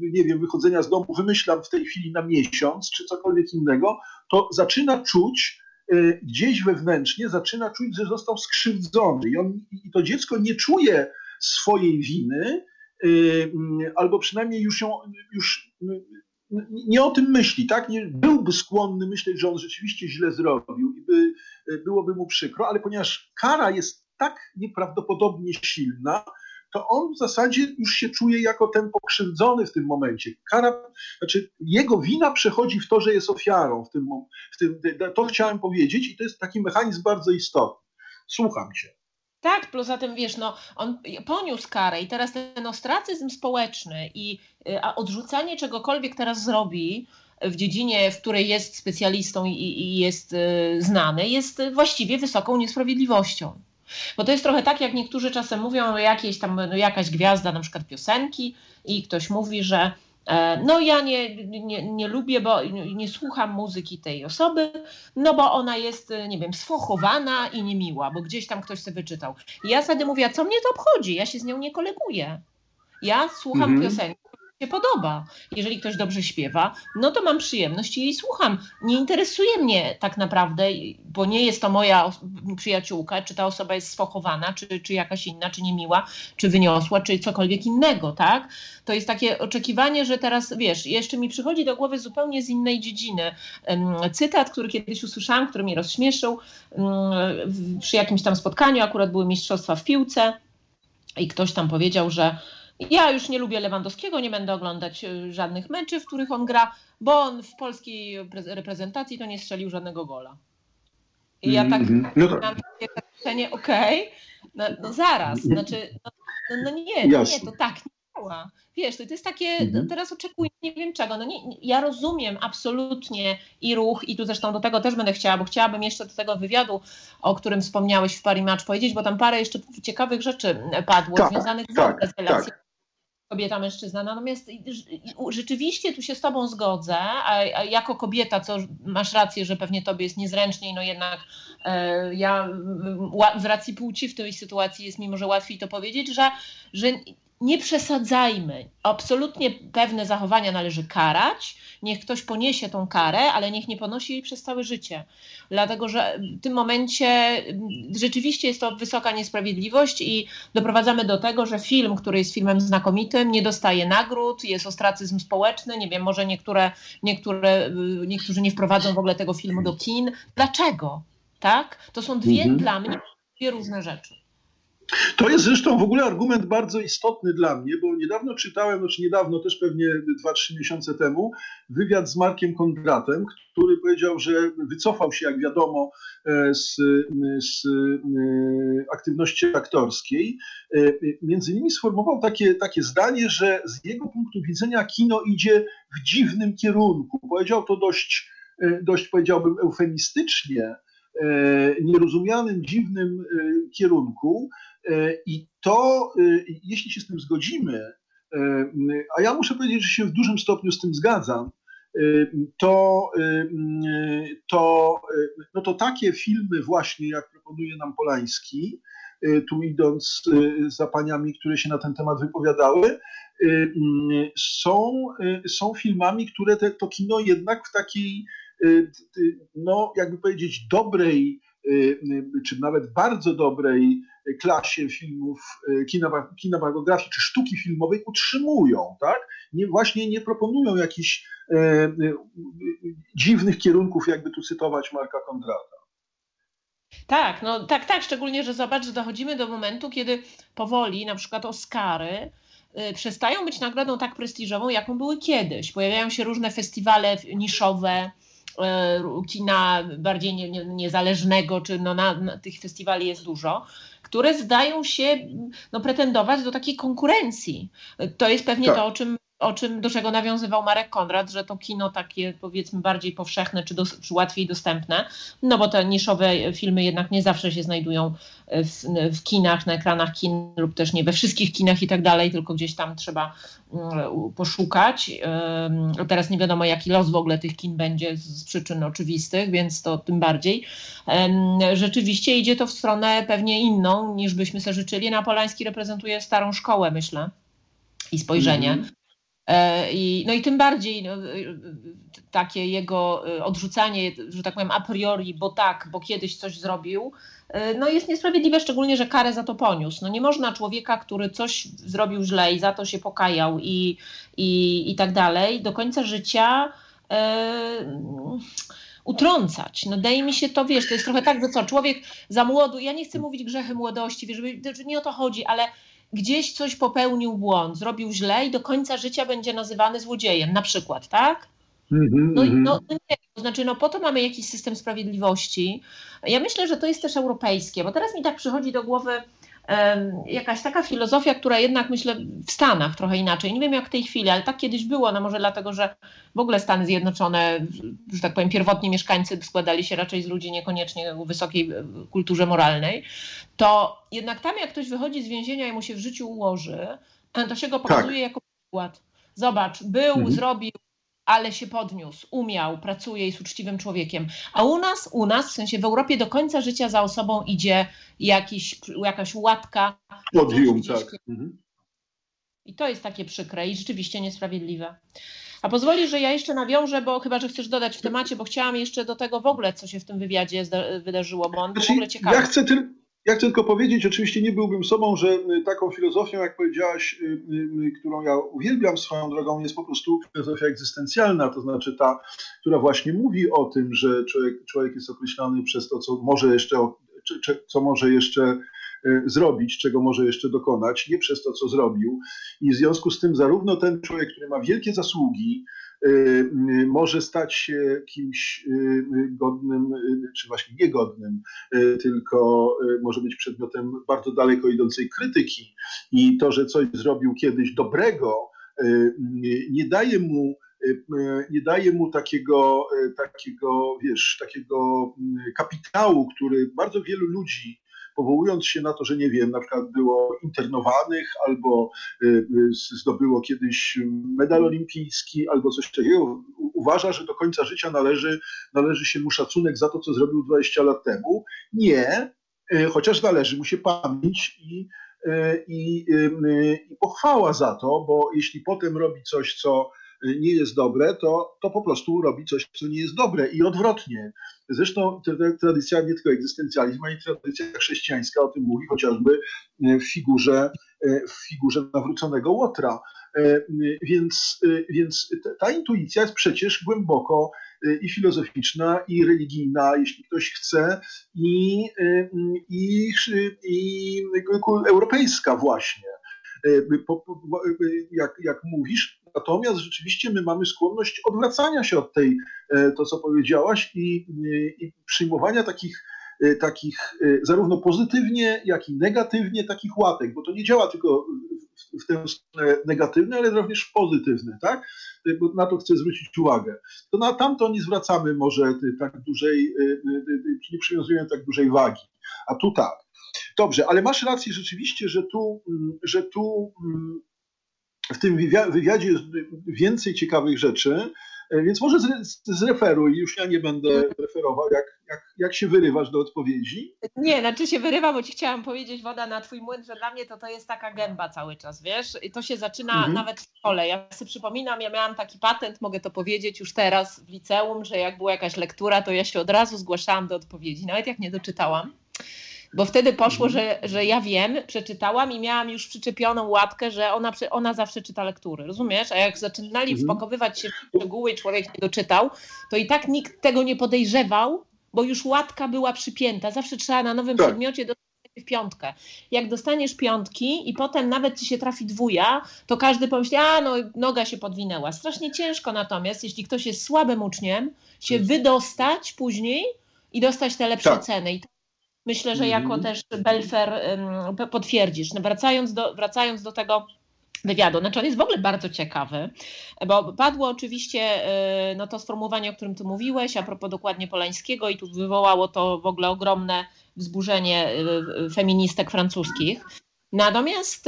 nie wiem, wychodzenia z domu, wymyślam w tej chwili na miesiąc, czy cokolwiek innego, to zaczyna czuć, gdzieś wewnętrznie zaczyna czuć, że został skrzywdzony. I, on, I to dziecko nie czuje swojej winy, Y, albo przynajmniej już ją, już nie o tym myśli, tak? Nie, byłby skłonny myśleć, że on rzeczywiście źle zrobił i by, byłoby mu przykro, ale ponieważ kara jest tak nieprawdopodobnie silna, to on w zasadzie już się czuje jako ten pokrzywdzony w tym momencie. Kara, znaczy jego wina przechodzi w to, że jest ofiarą w tym, w tym to chciałem powiedzieć i to jest taki mechanizm bardzo istotny. Słucham cię. Tak, poza tym wiesz, no, on poniósł karę i teraz ten ostracyzm społeczny i y, a odrzucanie czegokolwiek teraz zrobi w dziedzinie, w której jest specjalistą i, i jest y, znany, jest właściwie wysoką niesprawiedliwością. Bo to jest trochę tak, jak niektórzy czasem mówią o jakiejś tam, no, jakaś gwiazda na przykład piosenki i ktoś mówi, że no ja nie, nie, nie lubię, bo nie słucham muzyki tej osoby, no bo ona jest, nie wiem, sfochowana i niemiła, bo gdzieś tam ktoś sobie wyczytał. I ja wtedy mówię, a co mnie to obchodzi? Ja się z nią nie koleguję. Ja słucham mhm. piosenki, się podoba. Jeżeli ktoś dobrze śpiewa, no to mam przyjemność i jej słucham. Nie interesuje mnie tak naprawdę, bo nie jest to moja przyjaciółka, czy ta osoba jest sfochowana, czy, czy jakaś inna, czy niemiła, czy wyniosła, czy cokolwiek innego, tak? To jest takie oczekiwanie, że teraz, wiesz, jeszcze mi przychodzi do głowy zupełnie z innej dziedziny. Cytat, który kiedyś usłyszałam, który mnie rozśmieszył przy jakimś tam spotkaniu, akurat były mistrzostwa w piłce i ktoś tam powiedział, że ja już nie lubię Lewandowskiego, nie będę oglądać e, żadnych meczy, w których on gra, bo on w polskiej reprezentacji to nie strzelił żadnego gola. I ja tak mm -hmm. no mam takie okej, okay, no, no, zaraz, znaczy, no, no, nie, no nie, to tak nie działa. Wiesz, to, to jest takie, mm -hmm. teraz oczekuję nie wiem czego. No nie, ja rozumiem absolutnie i ruch, i tu zresztą do tego też będę chciała, bo chciałabym jeszcze do tego wywiadu, o którym wspomniałeś w Parimacz powiedzieć, bo tam parę jeszcze ciekawych rzeczy padło tak, związanych tak, z relacją. Kobieta, mężczyzna. Natomiast rzeczywiście tu się z Tobą zgodzę, a, jako kobieta, co masz rację, że pewnie Tobie jest niezręcznie, no jednak e, ja z racji płci w tej sytuacji jest mi może łatwiej to powiedzieć, że, że nie przesadzajmy. Absolutnie pewne zachowania należy karać. Niech ktoś poniesie tą karę, ale niech nie ponosi jej przez całe życie. Dlatego, że w tym momencie mm, rzeczywiście jest to wysoka niesprawiedliwość i doprowadzamy do tego, że film, który jest filmem znakomitym, nie dostaje nagród, jest ostracyzm społeczny. Nie wiem, może niektóre, niektóre, y, niektórzy nie wprowadzą w ogóle tego filmu do kin. Dlaczego? Tak? To są dwie mhm. dla mnie dwie różne rzeczy. To jest zresztą w ogóle argument bardzo istotny dla mnie, bo niedawno czytałem, znaczy niedawno, też pewnie 2-3 miesiące temu, wywiad z Markiem Kondratem, który powiedział, że wycofał się, jak wiadomo, e, z, z e, aktywności aktorskiej. E, między innymi sformułował takie, takie zdanie, że z jego punktu widzenia kino idzie w dziwnym kierunku. Powiedział to dość, dość powiedziałbym, eufemistycznie, nierozumianym, dziwnym kierunku. E, I to, e, jeśli się z tym zgodzimy, e, a ja muszę powiedzieć, że się w dużym stopniu z tym zgadzam, to, to, no to takie filmy właśnie, jak proponuje nam Polański, tu idąc za paniami, które się na ten temat wypowiadały, są, są filmami, które te, to kino jednak w takiej, no jakby powiedzieć, dobrej, czy nawet bardzo dobrej klasie filmów, e, kinematografii czy sztuki filmowej utrzymują, tak? Nie, właśnie nie proponują jakichś e, e, dziwnych kierunków, jakby tu cytować Marka Kondrata. Tak, no tak, tak, szczególnie, że zobacz, że dochodzimy do momentu, kiedy powoli na przykład Oscary y, przestają być nagrodą tak prestiżową, jaką były kiedyś. Pojawiają się różne festiwale niszowe, y, kina bardziej nie, nie, niezależnego, czy no na, na, tych festiwali jest dużo które zdają się no, pretendować do takiej konkurencji. To jest pewnie tak. to, o czym o czym, do czego nawiązywał Marek Konrad, że to kino takie powiedzmy bardziej powszechne czy, do, czy łatwiej dostępne, no bo te niszowe filmy jednak nie zawsze się znajdują w, w, kinach, na ekranach kin lub też nie we wszystkich kinach i tak dalej, tylko gdzieś tam trzeba mm, poszukać. Teraz nie wiadomo jaki los w ogóle tych kin będzie z przyczyn oczywistych, więc to tym bardziej. Rzeczywiście idzie to w stronę pewnie inną niż byśmy sobie życzyli. Napolański reprezentuje starą szkołę, myślę i spojrzenie. Mm -hmm. E, I, no i tym bardziej no, takie jego e, odrzucanie, że tak powiem, a priori, bo tak, bo kiedyś coś zrobił, e, no jest niesprawiedliwe, szczególnie, że karę za to poniósł. No nie można człowieka, który coś zrobił źle i za to się pokajał i, i, i tak dalej, do końca życia e, utrącać. No daje mi się to, wiesz, to jest trochę tak, że co, człowiek za młodu, ja nie chcę mówić grzechy młodości, wiesz, żeby, nie o to chodzi, ale gdzieś coś popełnił błąd, zrobił źle i do końca życia będzie nazywany złodziejem, na przykład, tak? Mhm, no, mhm. no, no nie, to znaczy, no po to mamy jakiś system sprawiedliwości. Ja myślę, że to jest też europejskie, bo teraz mi tak przychodzi do głowy jakaś taka filozofia, która jednak myślę w Stanach trochę inaczej. Nie wiem jak w tej chwili, ale tak kiedyś było, no może dlatego, że w ogóle Stany Zjednoczone, że tak powiem, pierwotni mieszkańcy składali się raczej z ludzi niekoniecznie o wysokiej e, kulturze moralnej, to jednak tam jak ktoś wychodzi z więzienia i mu się w życiu ułoży, to się go pokazuje tak. jako przykład. Zobacz, był, mhm. zrobił, ale się podniósł, umiał, pracuje, jest uczciwym człowiekiem. A u nas, u nas, w sensie w Europie do końca życia za osobą idzie jakiś, jakaś łatka. Podium, tak. Mhm. I to jest takie przykre i rzeczywiście niesprawiedliwe. A pozwolisz, że ja jeszcze nawiążę, bo chyba, że chcesz dodać w temacie, bo chciałam jeszcze do tego w ogóle, co się w tym wywiadzie wydarzyło, bo on znaczy, w ogóle ciekawy. Ja chcę, ty, ja chcę tylko powiedzieć, oczywiście nie byłbym sobą, że y, taką filozofią, jak powiedziałaś, y, y, którą ja uwielbiam swoją drogą, jest po prostu filozofia egzystencjalna, to znaczy ta, która właśnie mówi o tym, że człowiek, człowiek jest określony przez to, co może jeszcze, co może jeszcze zrobić, czego może jeszcze dokonać, nie przez to, co zrobił. I w związku z tym zarówno ten człowiek, który ma wielkie zasługi, może stać się kimś y, godnym, czy właśnie niegodnym, tylko może być przedmiotem bardzo daleko idącej krytyki. I to, że coś zrobił kiedyś dobrego, nie daje mu nie daje mu takiego, takiego, wiesz, takiego kapitału, który bardzo wielu ludzi powołując się na to, że nie wiem, na przykład było internowanych albo y, y, zdobyło kiedyś medal olimpijski albo coś takiego, uważa, że do końca życia należy, należy się mu szacunek za to, co zrobił 20 lat temu. Nie, y, chociaż należy mu się pamięć i i, i pochwała za to, bo jeśli potem robi coś, co nie jest dobre, to, to po prostu robi coś, co nie jest dobre i odwrotnie. Zresztą tradycja nie tylko egzystencjalizmu, ale tradycja chrześcijańska o tym mówi, chociażby w figurze, w figurze nawróconego Łotra. Więc, więc ta intuicja jest przecież głęboko i filozoficzna, i religijna, jeśli ktoś chce, i, i, i, i europejska właśnie. Jak, jak mówisz, natomiast rzeczywiście my mamy skłonność odwracania się od tej, to co powiedziałaś, i, i przyjmowania takich takich zarówno pozytywnie, jak i negatywnie takich łatek, bo to nie działa tylko w tę stronę negatywne, ale również pozytywne, tak? Bo na to chcę zwrócić uwagę. To na tamto nie zwracamy może tak dużej, nie przywiązujemy tak dużej wagi. A tu tak. Dobrze, ale masz rację rzeczywiście, że tu, że tu w tym wywiadzie jest więcej ciekawych rzeczy, więc może zreferuj, już ja nie będę referował, jak, jak, jak się wyrywasz do odpowiedzi. Nie, znaczy się wyrywa, bo ci chciałam powiedzieć, woda na twój młyn, że dla mnie to to jest taka gęba cały czas, wiesz? I to się zaczyna mhm. nawet w szkole. Ja sobie przypominam, ja miałam taki patent, mogę to powiedzieć już teraz w liceum, że jak była jakaś lektura, to ja się od razu zgłaszałam do odpowiedzi, nawet jak nie doczytałam bo wtedy poszło, że, że ja wiem, przeczytałam i miałam już przyczepioną łatkę, że ona, ona zawsze czyta lektury, rozumiesz? A jak zaczynali mhm. wpakowywać się w szczegóły i człowiek nie doczytał, to i tak nikt tego nie podejrzewał, bo już łatka była przypięta. Zawsze trzeba na nowym tak. przedmiocie dostać w piątkę. Jak dostaniesz piątki i potem nawet ci się trafi dwuja, to każdy pomyśli, a no noga się podwinęła. Strasznie ciężko natomiast, jeśli ktoś jest słabym uczniem, się tak. wydostać później i dostać te lepsze tak. ceny. I Myślę, że jako mhm. też Belfer potwierdzisz. No wracając do, wracając do tego wywiadu. Znaczy on jest w ogóle bardzo ciekawy, bo padło oczywiście y, no to sformułowanie, o którym tu mówiłeś, a propos dokładnie Polańskiego i tu wywołało to w ogóle ogromne wzburzenie y, y, feministek francuskich. Natomiast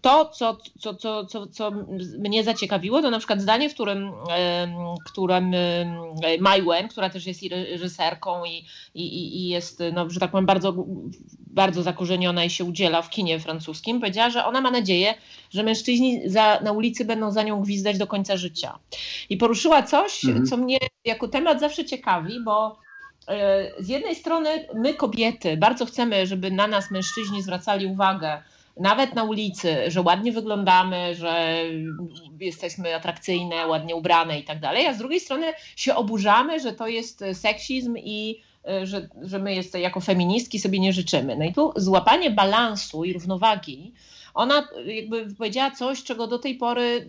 to, co, co, co, co, co mnie zaciekawiło, to na przykład zdanie, w którym, którym Mai Wen, która też jest reżyserką i, i, i jest, no, że tak powiem, bardzo, bardzo zakorzeniona i się udziela w kinie francuskim, powiedziała, że ona ma nadzieję, że mężczyźni za, na ulicy będą za nią gwizdać do końca życia. I poruszyła coś, mhm. co mnie jako temat zawsze ciekawi, bo z jednej strony my kobiety bardzo chcemy, żeby na nas mężczyźni zwracali uwagę, nawet na ulicy, że ładnie wyglądamy, że jesteśmy atrakcyjne, ładnie ubrane i tak dalej, a z drugiej strony się oburzamy, że to jest seksizm i e, że, że my jest, jako feministki sobie nie życzymy. No i tu złapanie balansu i równowagi ona jakby powiedziała coś, czego do tej pory,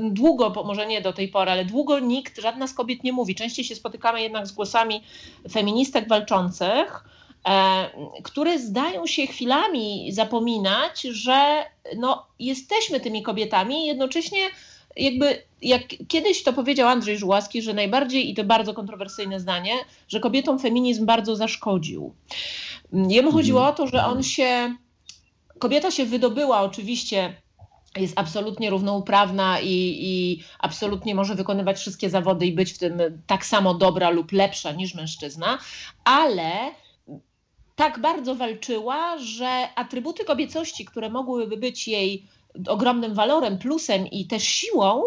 długo, może nie do tej pory, ale długo nikt, żadna z kobiet nie mówi. Częściej się spotykamy jednak z głosami feministek walczących, e, które zdają się chwilami zapominać, że no, jesteśmy tymi kobietami i jednocześnie jakby jak kiedyś to powiedział Andrzej Żułaski, że najbardziej, i to bardzo kontrowersyjne zdanie, że kobietom feminizm bardzo zaszkodził. Jemu chodziło o to, że on się kobieta się wydobyła oczywiście jest absolutnie równouprawna i, i, absolutnie może wykonywać wszystkie zawody i być w tym tak samo dobra lub lepsza niż mężczyzna, ale tak bardzo walczyła, że atrybuty kobiecości, które mogłyby być jej ogromnym walorem, plusem i też siłą,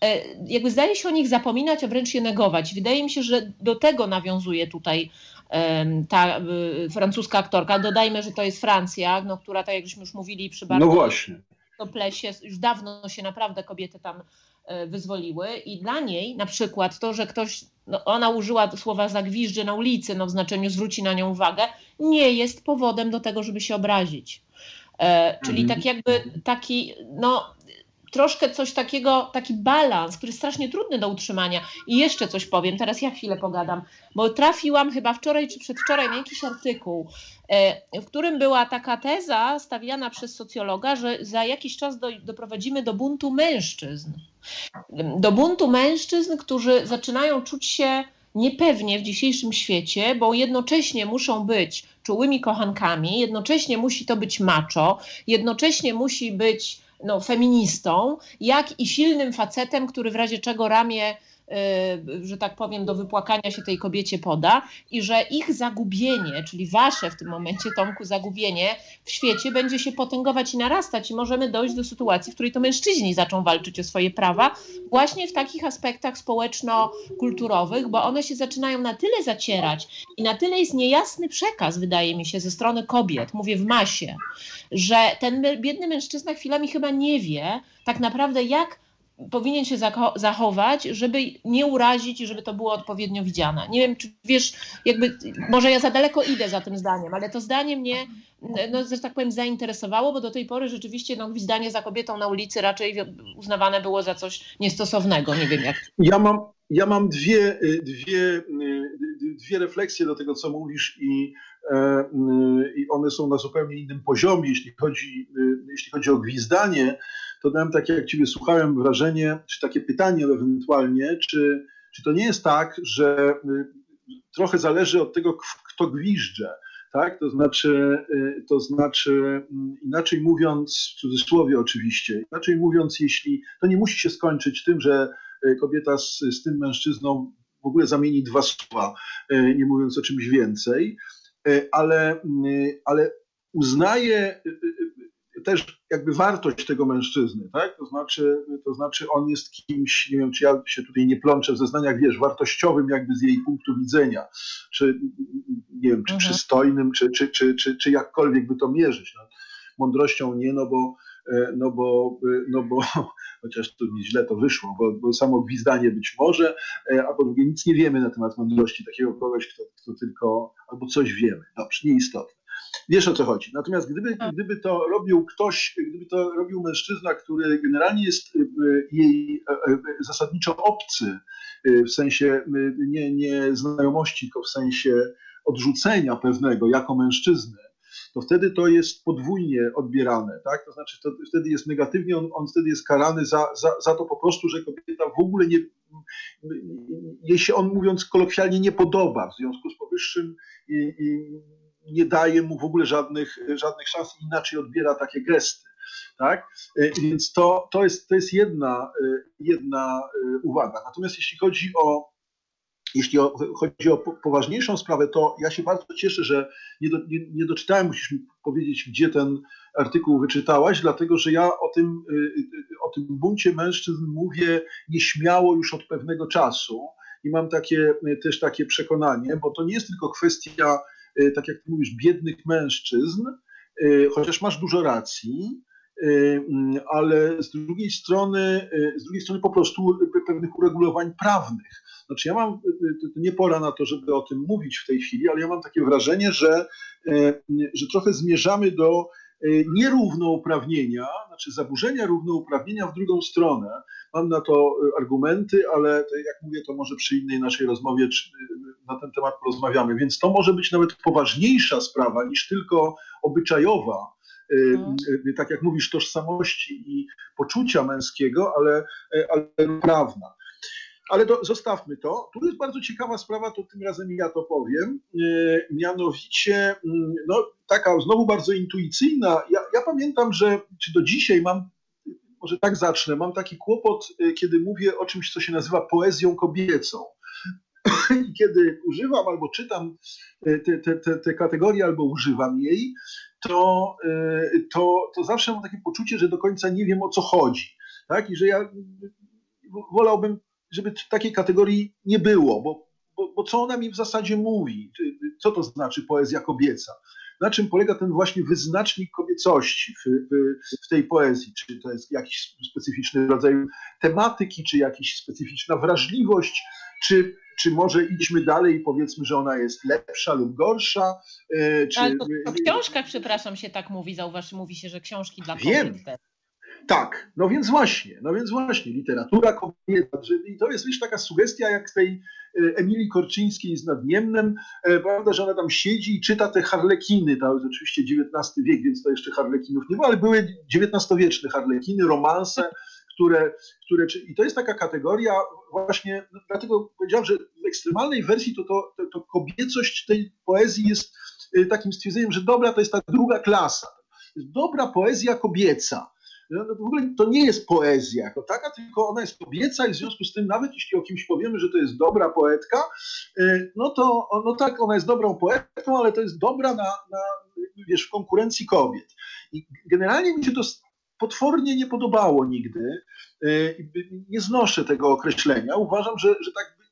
e, jakby zdaje się o nich zapominać, a wręcz je negować. Wydaje mi się, że do tego nawiązuje tutaj ta y, francuska aktorka. Dodajmy, że to jest Francja, no, która, tak jak już mówili, przy bardzo no właśnie. to plesie, już dawno się naprawdę kobiety tam e, wyzwoliły i dla niej na przykład to, że ktoś, no ona użyła słowa zagwiżdży na ulicy, no w znaczeniu zwróci na nią uwagę, nie jest powodem do tego, żeby się obrazić. E, czyli mhm. tak jakby taki, no troszkę coś takiego, taki balans, który jest strasznie trudny do utrzymania. I jeszcze coś powiem, teraz ja chwilę pogadam, bo trafiłam chyba wczoraj czy przedwczoraj na jakiś artykuł, e, w którym była taka teza stawiana przez socjologa, że za jakiś czas do, doprowadzimy do buntu mężczyzn. Do buntu mężczyzn, którzy zaczynają czuć się niepewnie w dzisiejszym świecie, bo jednocześnie muszą być czułymi kochankami, jednocześnie musi to być macho, jednocześnie musi być no, feministą, jak i silnym facetem, który w razie czego ramię że tak powiem, do wypłakania się tej kobiecie poda i że ich zagubienie, czyli wasze w tym momencie, Tomku, zagubienie w świecie będzie się potęgować i narastać i możemy dojść do sytuacji, w której to mężczyźni zaczną walczyć o swoje prawa właśnie w takich aspektach społeczno-kulturowych, bo one się zaczynają na tyle zacierać i na tyle jest niejasny przekaz, wydaje mi się, ze strony kobiet, mówię w masie, że ten biedny mężczyzna chwilami chyba nie wie tak naprawdę, jak powinien się zachować, żeby nie urazić i żeby to było odpowiednio widziane. Nie wiem, czy wiesz, jakby, może ja za daleko idę za tym zdaniem, ale to zdanie mnie, no, że tak powiem, zainteresowało, bo do tej pory rzeczywiście no, gwizdanie za kobietą na ulicy raczej uznawane było za coś niestosownego. Nie wiem jak. Ja mam, ja mam dwie, dwie, dwie refleksje do tego, co mówisz i, i one są na zupełnie innym poziomie, jeśli chodzi, jeśli chodzi o gwizdanie to dałem takie, jak Ciebie słuchałem, wrażenie, czy takie pytanie ewentualnie, czy, czy to nie jest tak, że y, trochę zależy od tego, kto gwizdże, tak? To znaczy, y, to znaczy, mm, inaczej mówiąc, w cudzysłowie oczywiście, inaczej mówiąc, jeśli to nie musi się skończyć tym, że y, kobieta z, z tym mężczyzną w ogóle zamieni dwa słowa, nie mówiąc o czymś więcej, ale, ale uznaje też jakby wartość tego mężczyzny, tak? To znaczy, to znaczy on jest kimś, nie wiem, czy ja się tutaj nie plączę w zeznaniach, wiesz, wartościowym jakby z jej punktu widzenia, czy nie wiem, czy mhm. przystojnym, czy, czy, czy, czy, czy jakkolwiek by to mierzyć. No, mądrością nie, no bo e, no bo, e, no bo chociaż tu mi źle to wyszło, bo, bo samo gwizdanie być może, e, a po drugie nic nie wiemy na temat mądrości takiego kogoś, kto, kto tylko, albo coś wiemy. Dobrze, nieistotne. Wiesz o co chodzi. Natomiast gdyby, tak. gdyby to robił ktoś, gdyby to robił mężczyzna, który generalnie jest jej e, e, zasadniczo obcy, w sensie nie, nie znajomości, tylko w sensie odrzucenia pewnego jako mężczyzny, to wtedy to jest podwójnie odbierane, tak? To znaczy to wtedy jest negatywnie, on, on wtedy jest karany za, za, za to po prostu, że kobieta w ogóle nie, jej się on mówiąc kolokwialnie nie podoba, w związku z powyższym i, i nie daje mu w ogóle żadnych, żadnych szans inaczej odbiera takie gesty. Tak? E, więc to, to, jest, to jest jedna, e, jedna e, uwaga. Natomiast jeśli chodzi o jeśli chodzi o poważniejszą sprawę, to ja się bardzo cieszę, że nie, do, nie, nie, doczytałem, musisz mi powiedzieć, gdzie ten artykuł wyczytałaś, dlatego że ja o tym, o tym buncie mężczyzn mówię nieśmiało już od pewnego czasu i mam takie, też takie przekonanie, bo to nie jest tylko kwestia Y, tak jak ty mówisz, biednych mężczyzn, y, chociaż masz dużo racji, y, mm, ale z drugiej strony, z drugiej strony po prostu pewnych uregulowań prawnych. Znaczy ja mam, to nie pora na to, żeby o tym mówić w tej chwili, ale ja mam takie wrażenie, że, że trochę zmierzamy do nierównouprawnienia, znaczy zaburzenia równouprawnienia w drugą stronę. Mam na to argumenty, ale jak mówię, to może przy innej naszej rozmowie na ten temat porozmawiamy. Więc to może być nawet poważniejsza sprawa niż tylko obyczajowa, mhm. tak jak mówisz, tożsamości i poczucia męskiego, ale, y, ale prawna. Ale zostawmy to. Tu jest bardzo ciekawa sprawa, to tym razem ja to powiem. Y, mianowicie, mm, no, taka znowu bardzo intuicyjna. Ja, ja pamiętam, że czy do dzisiaj mam może tak zacznę. Mam taki kłopot, kiedy mówię o czymś, co się nazywa poezją kobiecą. I kiedy używam albo czytam te, te, te, te kategorie, albo używam jej, to, e, to, to zawsze mam takie poczucie, że do końca nie wiem o co chodzi. Tak? I że ja wolałbym, żeby takiej kategorii nie było, bo, bo, bo co ona mi w zasadzie mówi? Co to znaczy poezja kobieca? na czym polega ten właśnie wyznacznik kobiecości w, w, w, tej poezji? Czy to jest jakiś specyficzny rodzaj tematyki, czy jakaś specyficzna wrażliwość, czy czy może idźmy dalej i powiedzmy, że ona jest lepsza lub gorsza? E, czy... Ale to, to w książkach, przepraszam, się tak mówi, zauważ, mówi się, że książki dla Wiem. Tak, no więc właśnie, no więc właśnie, literatura kobieta. I to jest wiesz, taka sugestia jak tej e, Emilii Korczyńskiej z Nadniemnem, e, prawda, że ona tam siedzi i czyta te harlekiny, to jest oczywiście XIX wiek, więc to jeszcze harlekinów nie było, ale były XIX-wieczne harlekiny, romanse, które, które i to jest taka kategoria właśnie, no, dlatego powiedziałem, że w ekstremalnej wersji to, to, to, to kobiecość tej poezji jest y, takim stwierdzeniem, że dobra to jest ta druga klasa. Dobra poezja kobieca. No, no w ogóle to nie jest poezja jako taka, tylko ona jest kobieca i w związku z tym nawet jeśli o kimś powiemy, że to jest dobra poetka, y, no to no tak, ona jest dobrą poetką, ale to jest dobra na, na wiesz, w konkurencji kobiet. I generalnie mi się to potwornie nie podobało nigdy. Y, nie znoszę tego określenia. Uważam, że, że tak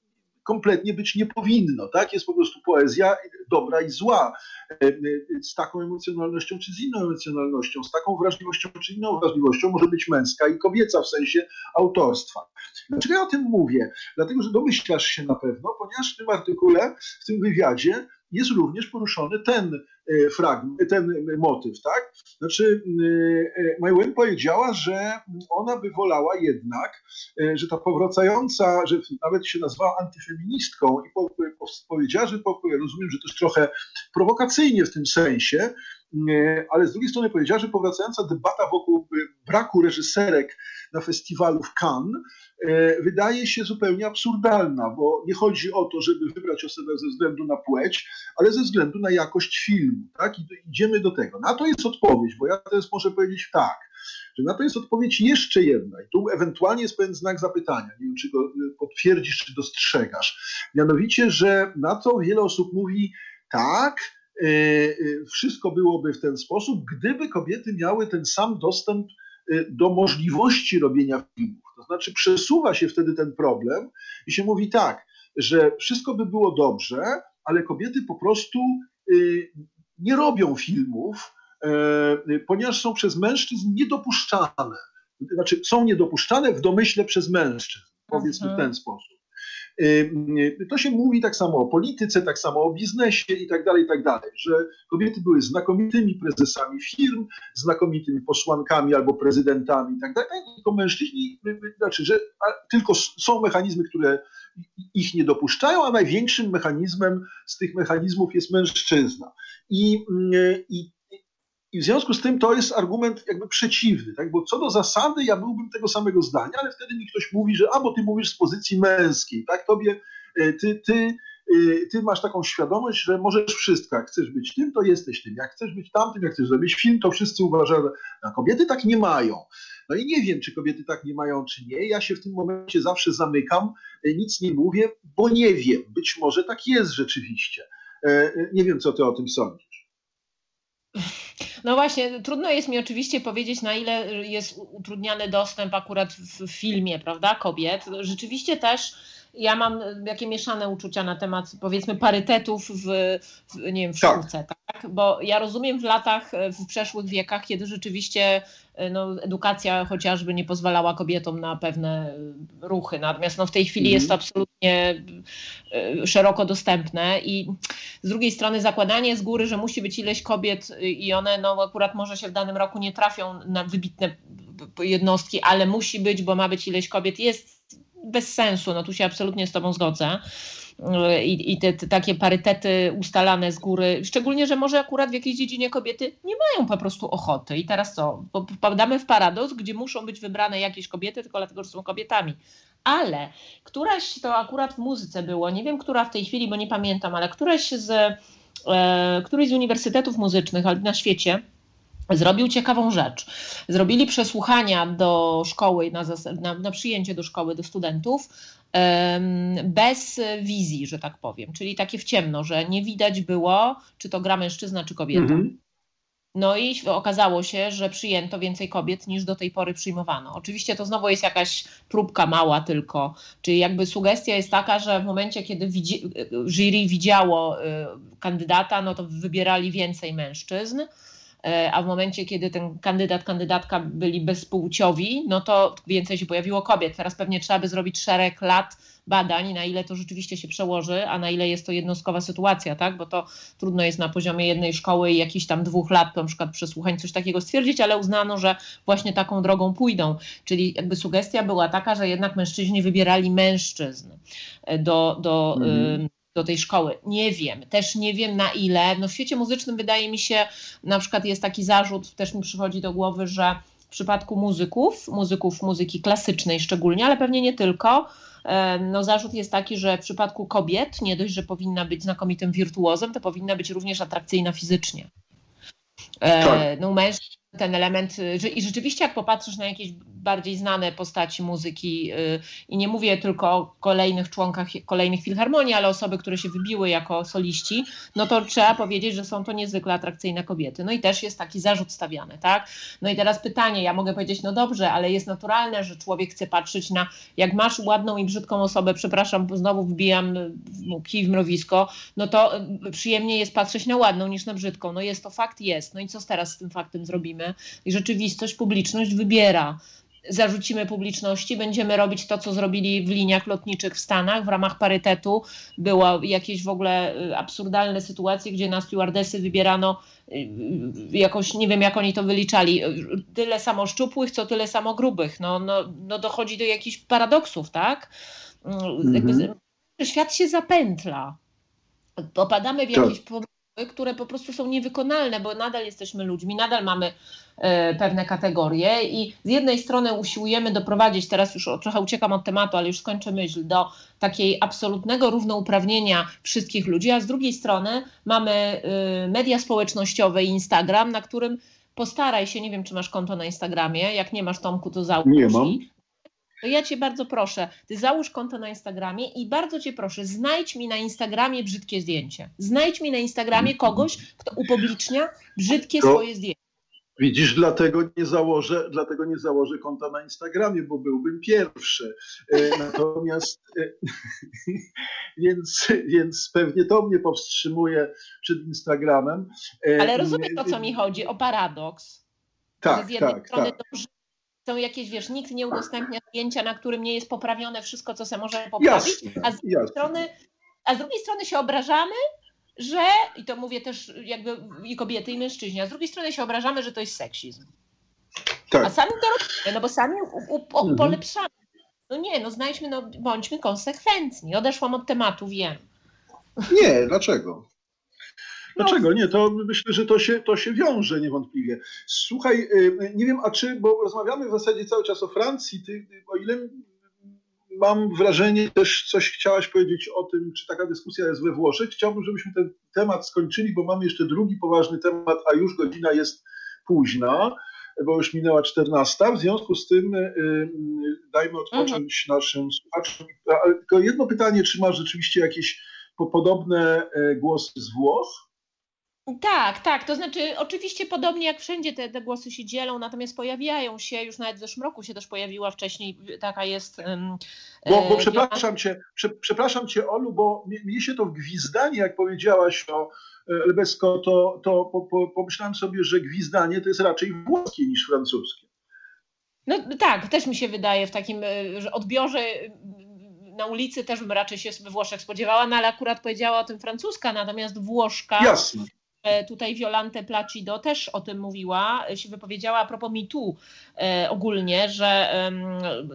kompletnie być nie powinno. Tak? Jest po prostu poezja dobra i zła, e, e, z taką emocjonalnością czy z inną emocjonalnością, z taką wrażliwością czy inną wrażliwością może być męska i kobieca w sensie autorstwa. Dlaczego ja o tym mówię? Dlatego, że domyślasz się na pewno, ponieważ w tym artykule, w tym wywiadzie jest również poruszony ten e, fragment, ten motyw, tak? Znaczy, e, Majwen powiedziała, że ona by wolała jednak, e, że ta powracająca, że nawet się nazwała antyfeministką i powiedziała, że rozumiem, że też trochę prowokacyjnie w tym sensie, ale z drugiej strony powiedziała, że powracająca debata wokół braku reżyserek na festiwalu w Cannes E, wydaje się zupełnie absurdalna, bo nie chodzi o to, żeby wybrać osobę ze względu na płeć, ale ze względu na jakość filmu. Tak? I idziemy do tego. Na to jest odpowiedź, bo ja teraz muszę powiedzieć tak, że na to jest odpowiedź jeszcze jedna. I tu ewentualnie jest pewien znak zapytania. Nie wiem, czy go e, potwierdzisz, czy dostrzegasz. Mianowicie, że na to wiele osób mówi tak, e, wszystko byłoby w ten sposób, gdyby kobiety miały ten sam dostęp do możliwości robienia filmów. To znaczy przesuwa się wtedy ten problem i się mówi tak, że wszystko by było dobrze, ale kobiety po prostu y, nie robią filmów, y, ponieważ są przez mężczyzn niedopuszczane. Znaczy są niedopuszczane w domyśle przez mężczyzn, powiedzmy w mhm. ten sposób. To się mówi tak samo o polityce, tak samo o biznesie i tak dalej, i tak dalej, że kobiety były znakomitymi prezesami firm, znakomitymi posłankami albo prezydentami i tak dalej, tylko mężczyźni, znaczy, że tylko są mechanizmy, które ich nie dopuszczają, a największym mechanizmem z tych mechanizmów jest mężczyzna. I, i i w związku z tym to jest argument jakby przeciwny, tak? bo co do zasady ja byłbym tego samego zdania, ale wtedy mi ktoś mówi, że a bo ty mówisz z pozycji męskiej, tak? Tobie, e, ty, ty, e, ty masz taką świadomość, że możesz wszystko. Jak chcesz być tym, to jesteś tym. Jak chcesz być tamtym, jak chcesz zrobić film, to wszyscy uważają, a kobiety tak nie mają. No i nie wiem, czy kobiety tak nie mają, czy nie. Ja się w tym momencie zawsze zamykam, e, nic nie mówię, bo nie wiem. Być może tak jest rzeczywiście. Nie wiem, co ty o tym sądzisz. No właśnie, trudno jest mi oczywiście powiedzieć, na ile jest utrudniany dostęp akurat w filmie, prawda, kobiet. Rzeczywiście też ja mam jakie mieszane uczucia na temat powiedzmy parytetów w, w nie wiem, w tak. szkółce, tak. Bo ja rozumiem w latach, w przeszłych wiekach, kiedy rzeczywiście no, edukacja chociażby nie pozwalała kobietom na pewne ruchy. Natomiast no, w tej chwili mm. jest to absolutnie e, szeroko dostępne i z drugiej strony zakładanie z góry, że musi być ileś kobiet i one no, akurat może się w danym roku nie trafią na wybitne jednostki, ale musi być, bo ma być ileś kobiet, jest bez sensu, no tu się absolutnie z Tobą zgodzę. I, i te, te, takie parytety ustalane z góry, szczególnie, że może akurat w jakiejś dziedzinie kobiety nie mają po prostu ochoty. I teraz co? Popadamy w paradoks, gdzie muszą być wybrane jakieś kobiety, tylko dlatego, że są kobietami. Ale któraś to akurat w muzyce było, nie wiem, która w tej chwili, bo nie pamiętam, ale któraś z, e, któryś z uniwersytetów muzycznych na świecie zrobił ciekawą rzecz. Zrobili przesłuchania do szkoły, na, na, na przyjęcie do szkoły do studentów bez wizji, że tak powiem, czyli takie w ciemno, że nie widać było, czy to gra mężczyzna, czy kobieta. Mhm. No i okazało się, że przyjęto więcej kobiet niż do tej pory przyjmowano. Oczywiście to znowu jest jakaś próbka mała tylko, czyli jakby sugestia jest taka, że w momencie, kiedy widzi, jury widziało y, kandydata, no to wybierali więcej mężczyzn a w momencie, kiedy ten kandydat, kandydatka byli bezpłciowi, no to więcej się pojawiło kobiet. Teraz pewnie trzeba by zrobić szereg lat badań, na ile to rzeczywiście się przełoży, a na ile jest to jednostkowa sytuacja, tak? Bo to trudno jest na poziomie jednej szkoły i jakichś tam dwóch lat, na przykład przesłuchań, coś takiego stwierdzić, ale uznano, że właśnie taką drogą pójdą. Czyli jakby sugestia była taka, że jednak mężczyźni wybierali mężczyzn do, do mhm do tej szkoły. Nie wiem, też nie wiem na ile. No w świecie muzycznym wydaje mi się, na przykład jest taki zarzut, też mi przychodzi do głowy, że w przypadku muzyków, muzyków muzyki klasycznej szczególnie, ale pewnie nie tylko, no zarzut jest taki, że w przypadku kobiet nie dość, że powinna być znakomitym wirtuozem, to powinna być również atrakcyjna fizycznie. E, tak. No mężczyzn ten element, i rzeczywiście jak popatrzysz na jakieś bardziej znane postaci muzyki y, i nie mówię tylko o kolejnych członkach kolejnych filharmonii, ale osoby, które się wybiły jako soliści, no to trzeba powiedzieć, że są to niezwykle atrakcyjne kobiety. No i też jest taki zarzut stawiany, tak? No i teraz pytanie, ja mogę powiedzieć, no dobrze, ale jest naturalne, że człowiek chce patrzeć na, jak masz ładną i brzydką osobę, przepraszam, znowu wbijam kij w mrowisko, no to y, przyjemnie jest patrzeć na ładną niż na brzydką. No jest to fakt, jest. No i co teraz z tym faktem zrobimy? I rzeczywistość, publiczność wybiera zarzucimy publiczności, będziemy robić to, co zrobili w liniach lotniczych w Stanach w ramach parytetu. Była jakieś w ogóle y, absurdalne sytuacje, gdzie na stewardesy wybierano y, y, jakoś, nie wiem jak oni to wyliczali, tyle samo szczupłych, co tyle samo grubych. No, no, no dochodzi do jakichś paradoksów, tak? Mhm. Świat się zapętla. Popadamy w jakieś które po prostu są niewykonalne, bo nadal jesteśmy ludźmi, nadal mamy e, pewne kategorie i z jednej strony usiłujemy doprowadzić, teraz już trochę uciekam od tematu, ale już skończę myśl, do takiej absolutnego równouprawnienia wszystkich ludzi, a z drugiej strony mamy e, media społecznościowe i Instagram, na którym postaraj się, nie wiem czy masz konto na Instagramie, jak nie masz Tomku to załóż. Nie mam to ja cię bardzo proszę, ty załóż konto na Instagramie i bardzo cię proszę, znajdź mi na Instagramie brzydkie zdjęcie. Znajdź mi na Instagramie kogoś, kto upublicznia brzydkie to... swoje zdjęcie. Widzisz, dlatego nie założę, dlatego nie założę konta na Instagramie, bo byłbym pierwszy. E, natomiast e, więc, więc pewnie to mnie powstrzymuje przed Instagramem. E, Ale rozumiesz o co mi chodzi, o paradoks. Tak, z jednej tak, strony tak są jakieś, wiesz, nikt nie udostępnia zdjęcia, na którym nie jest poprawione wszystko, co sobie możemy poprawić, a, z drugiej strony, a z drugiej strony się obrażamy, że, i to mówię też jakby i kobiety, i mężczyźni, a z drugiej strony się obrażamy, że to jest seksizm. Tak. A sami to robimy, no bo sami u, u, u, mhm. polepszamy. No nie, no znajdźmy, no bądźmy konsekwentni. Odeszłam od tematu, wiem. Nie, dlaczego? Dlaczego nie? To myślę, że to się, to się wiąże niewątpliwie. Słuchaj, y, nie wiem, a czy, bo rozmawiamy w zasadzie cały czas o Francji, ty, o ile mam wrażenie, też coś chciałaś powiedzieć o tym, czy taka dyskusja jest we Włoszech. Chciałbym, żebyśmy ten temat skończyli, bo mamy jeszcze drugi poważny temat, a już godzina jest późna, bo już minęła 14. W związku z tym y, y, dajmy odpocząć mhm. naszym słuchaczom. Ale tylko jedno pytanie, czy masz rzeczywiście jakieś podobne głosy z Włoch? Tak, tak. To znaczy, oczywiście podobnie jak wszędzie te, te głosy się dzielą, natomiast pojawiają się, już nawet w zeszłym roku się też pojawiła wcześniej, taka jest. Um, bo, bo przepraszam, cię, prze, przepraszam cię, Olu, bo mnie się to gwizdanie, jak powiedziałaś o Lebesko, to, to po, po, pomyślałem sobie, że gwizdanie to jest raczej włoskie niż francuskie. No tak, też mi się wydaje w takim że odbiorze na ulicy też bym raczej się we Włoszech spodziewała, no ale akurat powiedziała o tym francuska, natomiast Włoszka. Jasne. Tutaj Violante Placido też o tym mówiła, się wypowiedziała a propos MeToo e, ogólnie, że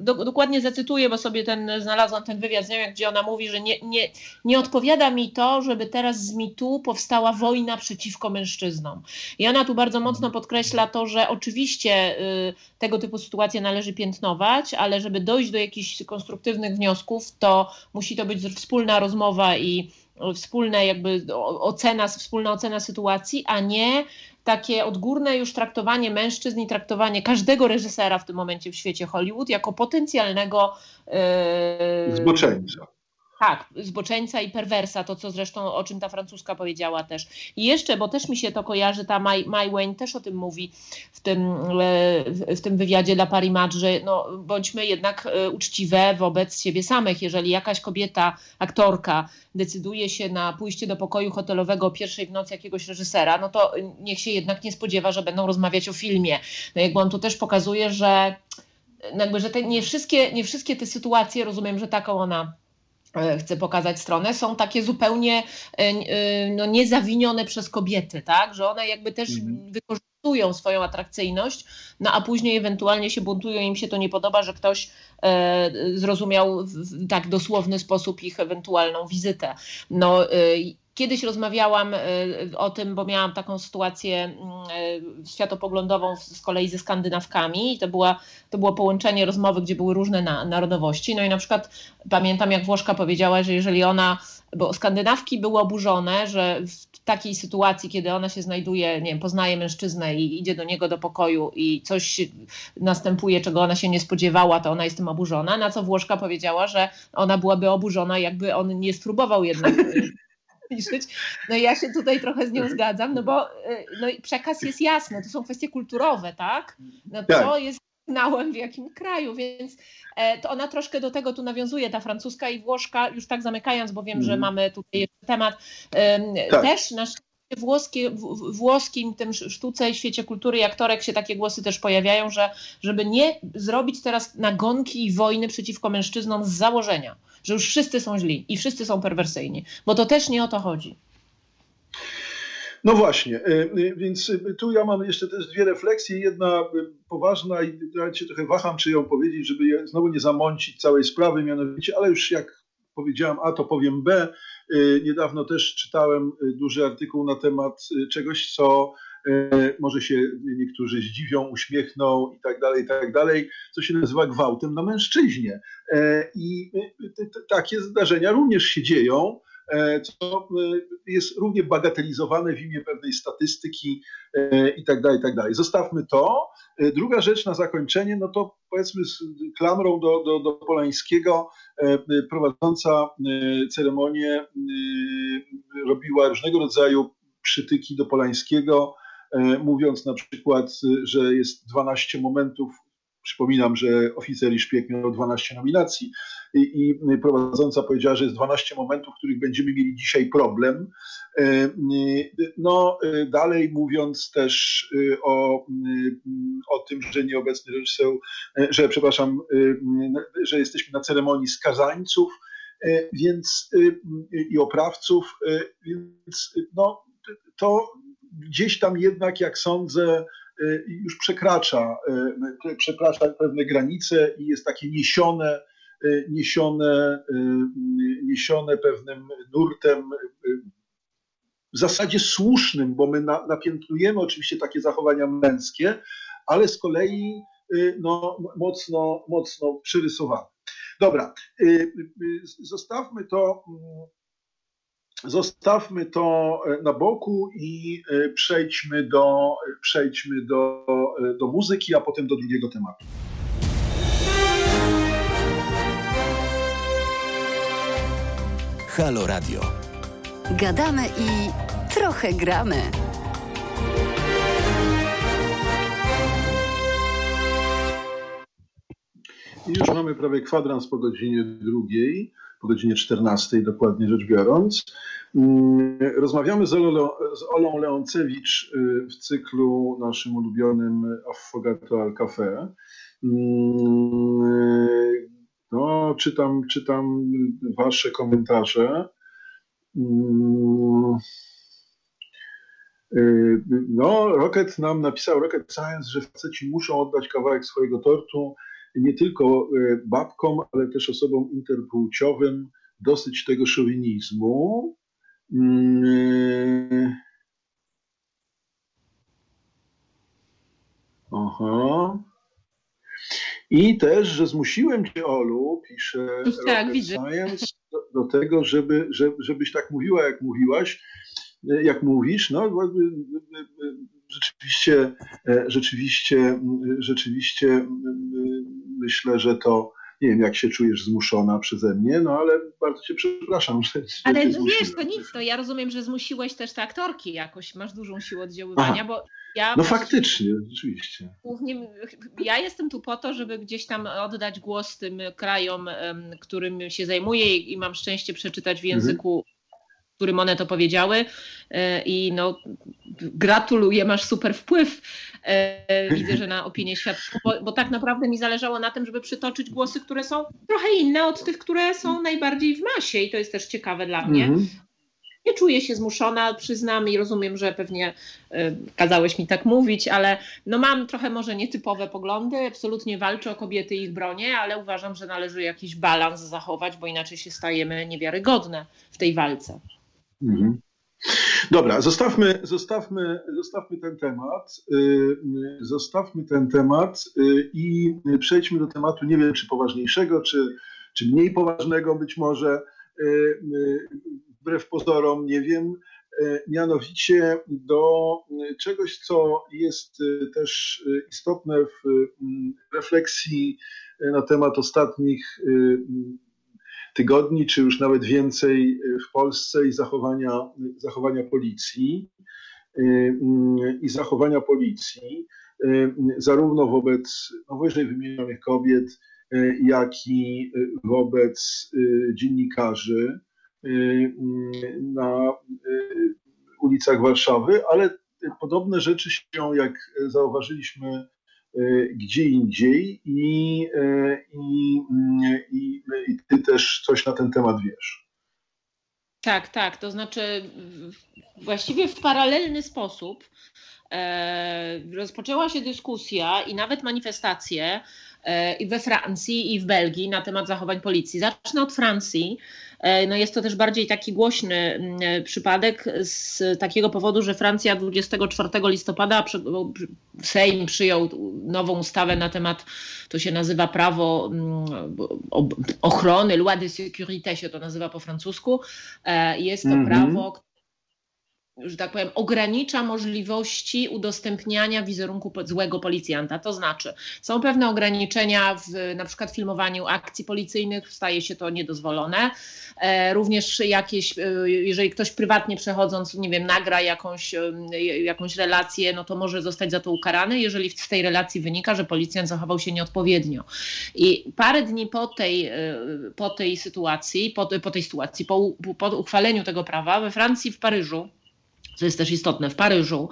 do, dokładnie zacytuję, bo sobie ten znalazłam ten wywiad z nią, gdzie ona mówi, że nie, nie, nie odpowiada mi to, żeby teraz z MeToo powstała wojna przeciwko mężczyznom. I ona tu bardzo mocno podkreśla to, że oczywiście y, tego typu sytuacje należy piętnować, ale żeby dojść do jakichś konstruktywnych wniosków, to musi to być wspólna rozmowa i wspólne jakby ocena, wspólna ocena sytuacji, a nie takie odgórne już traktowanie mężczyzn i traktowanie każdego reżysera w tym momencie w świecie Hollywood jako potencjalnego yy, zboczeńca. Tak, zboczeńca i perwersa, to co zresztą o czym ta francuska powiedziała też. I jeszcze, bo też mi się to kojarzy, ta Mai, Mai Wayne też o tym mówi w tym, e, w tym wywiadzie dla Paris Match, że no, bądźmy jednak e, uczciwe wobec siebie samych. Jeżeli jakaś kobieta, aktorka decyduje się na pójście do pokoju hotelowego pierwszej w nocy jakiegoś reżysera, no to niech się jednak nie spodziewa, że będą rozmawiać o filmie. No jakby on tu też pokazuje, że jakby, że te, nie, wszystkie, nie wszystkie te sytuacje, rozumiem, że taką ona chcę pokazać stronę, są takie zupełnie e, e, no, niezawinione przez kobiety, tak? Że one jakby też mhm. wykorzystują swoją atrakcyjność, no a później ewentualnie się buntują, im się to nie podoba, że ktoś e, zrozumiał w tak dosłowny sposób ich ewentualną wizytę. No, e, Kiedyś rozmawiałam o tym, bo miałam taką sytuację mm, światopoglądową z kolei ze Skandynawkami i to, była, to było połączenie rozmowy, gdzie były różne na, narodowości. No i na przykład pamiętam, jak Włoszka powiedziała, że jeżeli ona, bo Skandynawki były oburzone, że w takiej sytuacji, kiedy ona się znajduje, nie wiem, poznaje mężczyznę i idzie do niego do pokoju i coś następuje, czego ona się nie spodziewała, to ona jest tym oburzona, na co Włoszka powiedziała, że ona byłaby oburzona, jakby on nie spróbował jednak liczyć. No i ja się tutaj trochę z nią zgadzam, no bo y, no przekaz jest jasny, to są kwestie kulturowe, tak? No co tak. jest sygnałem w jakim kraju, więc e, to ona troszkę do tego tu nawiązuje, ta francuska i włoszka, już tak zamykając, bo wiem, mm. że mhm. mamy tutaj jeszcze temat, tak. też na włoskie, w włoskim tym sztuce i świecie kultury i aktorek się takie głosy też pojawiają, że żeby nie zrobić teraz nagonki i wojny przeciwko mężczyznom z założenia, że już wszyscy są źli i wszyscy są perwersyjni, bo to też nie o to chodzi. No właśnie, e, e, więc e, tu ja mam jeszcze też dwie refleksje. Jedna poważna i ja się trochę waham, czy ją powiedzieć, żeby znowu nie zamącić całej sprawy, mianowicie, ale już jak powiedziałem A, to powiem B. Niedawno też czytałem duży artykuł na temat czegoś, co może się niektórzy zdziwią, uśmiechną i tak dalej, i tak dalej, co się nazywa gwałtem na mężczyźnie. I takie zdarzenia również się dzieją. E, co e, jest równie bagatelizowane w imię pewnej statystyki e, i tak dalej, i tak dalej. Zostawmy to. Druga rzecz na zakończenie, no to powiedzmy z klamrą do, do, do Polańskiego, prowadząca ceremonię robiła różnego rodzaju przytyki do Polańskiego, mówiąc na przykład, że jest 12 momentów Przypominam, że oficer i szpieg miał 12 nominacji i, i prowadząca powiedziała, że jest 12 momentów, w których będziemy mieli dzisiaj problem. E, no, e, dalej mówiąc też e, o, o tym, że nieobecny reżyser, że przepraszam, że jesteśmy na ceremonii skazańców, więc i oprawców, więc no, to gdzieś tam jednak, jak sądzę, Y, już przekracza, y, przekracza pewne granice i jest takie niesione, y, niesione, niesione pewnym nurtem w zasadzie słusznym, bo my napiętnujemy oczywiście takie zachowania męskie, ale z kolei no, mocno, mocno przyrysowane. Dobra, zostawmy to mm, Zostawmy to e, na boku i e, przejdźmy do, przejdźmy do, e, do muzyki, a potem do drugiego tematu. Halo Radio. Gadamy i trochę gramy. już mamy prawie kwadrans po godzinie drugiej po godzinie 14 dokładnie rzecz biorąc. Mm, rozmawiamy z, z Olą Leoncewicz y, w cyklu naszym ulubionym Affogato al Café. Mm, no, czytam, czytam wasze komentarze. Mm, y, no, Rocket nam napisał, Rocket Science, że faceci muszą oddać kawałek swojego tortu nie tylko e, babkom, ale też osobom interpłciowym dosyć tego szowinizmu. Mm, e, aha. I też, że zmusiłem cię, Olu, pisze tak, Science, do, do, tego, żeby, żeby, żebyś tak mówiła, jak mówiłaś, jak mówisz, no rzeczywiście, rzeczywiście, rzeczywiście myślę, że to nie wiem, jak się czujesz zmuszona przeze mnie, no ale bardzo cię przepraszam. Że, ale no wiesz, to nic, to ja rozumiem, że zmusiłeś też te aktorki jakoś, masz dużą siłę oddziaływania, Aha. bo ja... No faktycznie, rzeczywiście. Głównie, ja jestem tu po to, żeby gdzieś tam oddać głos tym krajom, którym się zajmuję i mam szczęście przeczytać w mhm. języku mhm którym one to powiedziały e, i no gratuluję, masz super wpływ. E, widzę, że na opinię świata, bo, bo, tak naprawdę mi zależało na tym, żeby przytoczyć głosy, które są trochę inne od tych, które są najbardziej w masie i to jest też ciekawe dla mnie. Mm -hmm. Nie czuję się zmuszona, przyznam i rozumiem, że pewnie y, kazałeś mi tak mówić, ale no mam trochę może nietypowe poglądy, absolutnie walczę o kobiety i ich bronię, ale uważam, że należy jakiś balans zachować, bo inaczej się stajemy niewiarygodne w tej walce. Mhm. Dobra, zostawmy, zostawmy, zostawmy ten temat. Y, zostawmy ten temat y, i przejdźmy do tematu, nie wiem, czy poważniejszego, czy, czy mniej poważnego być może, y, wbrew pozorom, nie wiem, mianowicie do czegoś, co jest też istotne w refleksji na temat ostatnich tygodni, czy już nawet więcej y, w Polsce i zachowania, zachowania policji y, y, i zachowania policji, zarówno wobec no, wyżej wymienionych kobiet, jak i wobec dziennikarzy na ulicach Warszawy, ale podobne rzeczy się, jak zauważyliśmy Y, gdzie indziej i, y, i, i, i ty też coś na ten temat wiesz. Tak, tak. To znaczy, właściwie w paralelny sposób e, rozpoczęła się dyskusja i nawet manifestacje i we Francji, i w Belgii na temat zachowań policji. Zacznę od Francji. E, no jest to też bardziej taki głośny mm, e, przypadek z takiego powodu, że Francja 24 listopada Sejm przyjął nową ustawę na temat, to się nazywa prawo mm, ochrony, loi de sécurité się to nazywa po francusku. E, jest to mm -hmm. prawo, że tak powiem, ogranicza możliwości udostępniania wizerunku złego policjanta. To znaczy, są pewne ograniczenia w na przykład filmowaniu akcji policyjnych, staje się to niedozwolone. E, również jakieś, e, jeżeli ktoś prywatnie przechodząc, nie wiem, nagra jakąś, e, jakąś relację, no to może zostać za to ukarany, jeżeli z tej relacji wynika, że policjant zachował się nieodpowiednio. I parę dni po tej, po tej sytuacji, po, po tej sytuacji, po, po uchwaleniu tego prawa we Francji, w Paryżu, co jest też istotne, w Paryżu,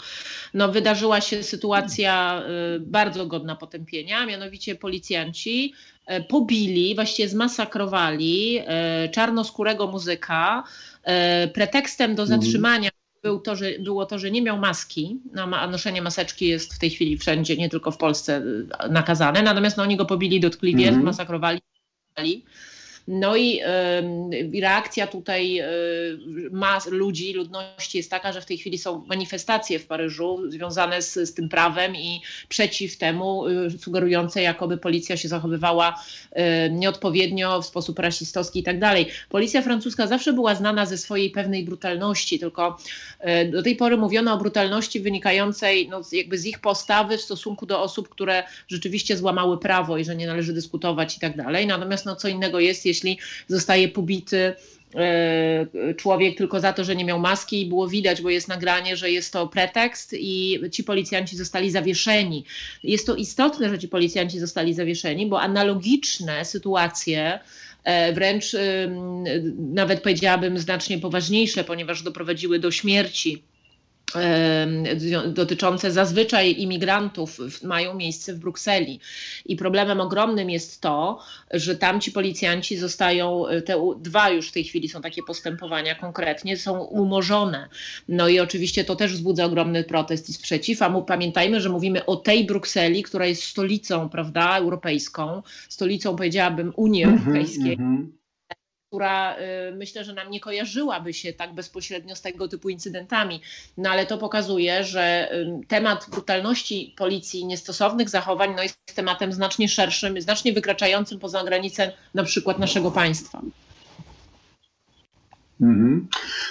no, wydarzyła się sytuacja y, bardzo godna potępienia, mianowicie policjanci y, pobili, właściwie zmasakrowali y, czarnoskórego muzyka. Pretekstem do mhm. zatrzymania był to, że, było to, że nie miał maski, no, a noszenie maseczki jest w tej chwili wszędzie, nie tylko w Polsce nakazane, natomiast no, oni go pobili dotkliwie, mm -hmm. masakrowali. No i reakcja tutaj e, mas ludzi, ludności jest taka, że w tej chwili są manifestacje w Paryżu związane z, z tym prawem i przeciw temu, e, sugerujące, jakoby policja się zachowywała nieodpowiednio, w sposób rasistowski i tak dalej. Policja francuska zawsze była znana ze swojej pewnej brutalności, tylko e, do tej pory mówiono o brutalności wynikającej no, jakby z ich postawy w stosunku do osób, które rzeczywiście złamały prawo i że nie należy dyskutować i tak dalej. Natomiast no, co innego jest, zostaje pobity e, człowiek tylko za to, że nie miał maski i było widać, bo jest nagranie, że jest to pretekst i ci policjanci zostali zawieszeni. Jest to istotne, że ci policjanci zostali zawieszeni, bo analogiczne sytuacje e, wręcz nawet powiedziałabym znacznie poważniejsze, ponieważ doprowadziły do śmierci dotyczące zazwyczaj imigrantów mają miejsce w Brukseli. I problemem ogromnym jest to, że tam ci policjanci zostają, e, te dwa już w tej chwili są takie postępowania konkretnie, są umorzone. No i oczywiście to też wzbudza ogromny protest i sprzeciw, a mu, pamiętajmy, że mówimy o tej Brukseli, która jest stolicą, prawda, europejską, stolicą powiedziałabym Unii mm -hmm, Europejskiej. Mm -hmm która y, myślę, że nam nie kojarzyłaby się tak bezpośrednio z tego typu incydentami. No ale to pokazuje, że y, temat brutalności policji i niestosownych zachowań no, jest tematem znacznie szerszym, znacznie wykraczającym poza granice na przykład naszego państwa. Mhm.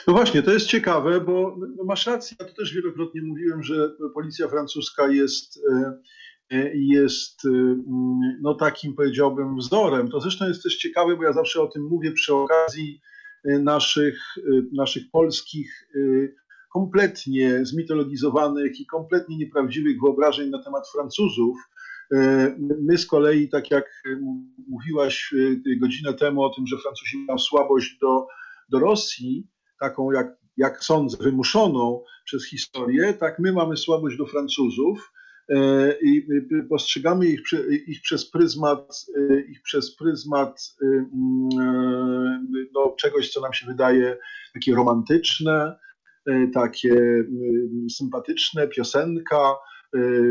No właśnie, to jest ciekawe, bo no masz rację, ja to też wielokrotnie mówiłem, że policja francuska jest y, jest y, mm, no takim powiedziałbym wzorem. To zresztą jest też ciekawe, bo ja zawsze o tym mówię przy okazji y, naszych, y, naszych polskich kompletnie zmitologizowanych i kompletnie nieprawdziwych wyobrażeń na temat Francuzów. My z kolei, tak jak mówiłaś godzinę temu o tym, że Francuzi mają słabość do, do Rosji, taką jak, jak sądzę, wymuszoną przez historię, tak my mamy słabość do Francuzów. E, i postrzegamy ich, ich przez pryzmat, e, ich przez pryzmat e, mm, no, czegoś, co nam się wydaje takie romantyczne, takie sympatyczne, piosenka,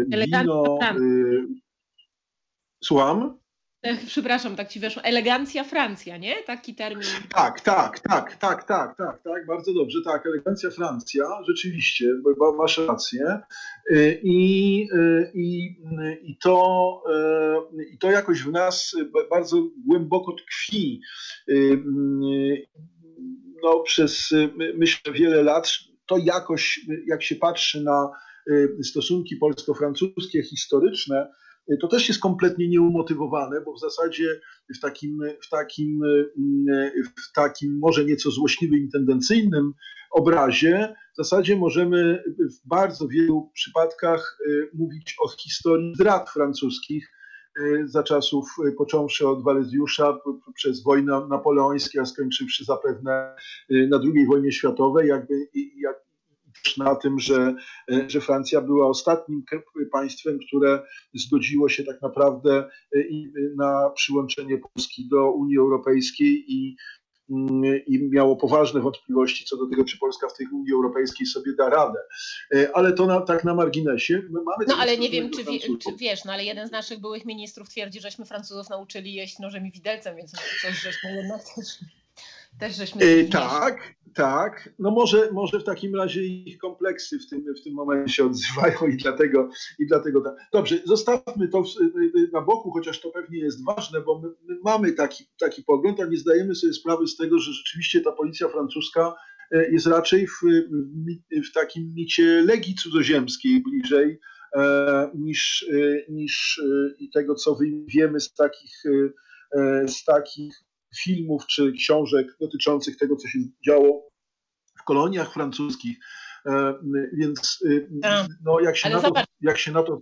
wino. Słucham? Przepraszam, tak ci weszło, elegancja Francja, nie? Taki termin. Tak, tak, tak, tak, tak, tak, tak, bardzo dobrze, tak, elegancja Francja, rzeczywiście, masz rację. Y, I, y, i, i, to, y, I to jakoś w nas bardzo głęboko tkwi. No, przez, myślę, wiele lat to jakoś, jak się patrzy na stosunki polsko-francuskie historyczne, to też jest kompletnie nieumotywowane, bo w zasadzie w takim, w takim, w takim może nieco złośliwym i tendencyjnym obrazie w zasadzie możemy w bardzo wielu przypadkach y, mówić o historii zdrad francuskich y, za czasów, y, począwszy od Walezjusza, przez wojnę napoleońską, a skończywszy zapewne na II wojnie światowej, jakby jak, na tym, że, e, że Francja była ostatnim państwem, które zgodziło się tak naprawdę e, na przyłączenie Polski do Unii Europejskiej i mm, i miało poważne wątpliwości co do tego, czy Polska w tej Unii Europejskiej sobie da radę. E, ale to na, tak na marginesie. Mamy no ale nie wiem, czy, wie, czy, wiesz, no ale jeden z naszych byłych ministrów twierdzi, żeśmy Francuzów nauczyli jeść nożem i widelcem, więc coś żeśmy jednak też... Też żeśmy e, tak, tak. No może, może w takim razie ich kompleksy w tym, w tym momencie się odzywają i dlatego, i dlatego tak. Dobrze, zostawmy to na boku, chociaż to pewnie jest ważne, bo my, my mamy taki, taki pogląd, a nie zdajemy sobie sprawy z tego, że rzeczywiście ta policja francuska e, jest raczej w, w takim micie legii cudzoziemskiej bliżej e, niż, e, niż tego, co wiemy z takich, z takich filmów czy książek dotyczących tego, co się działo w koloniach francuskich. E, więc e, no, jak, się na to, jak się na to.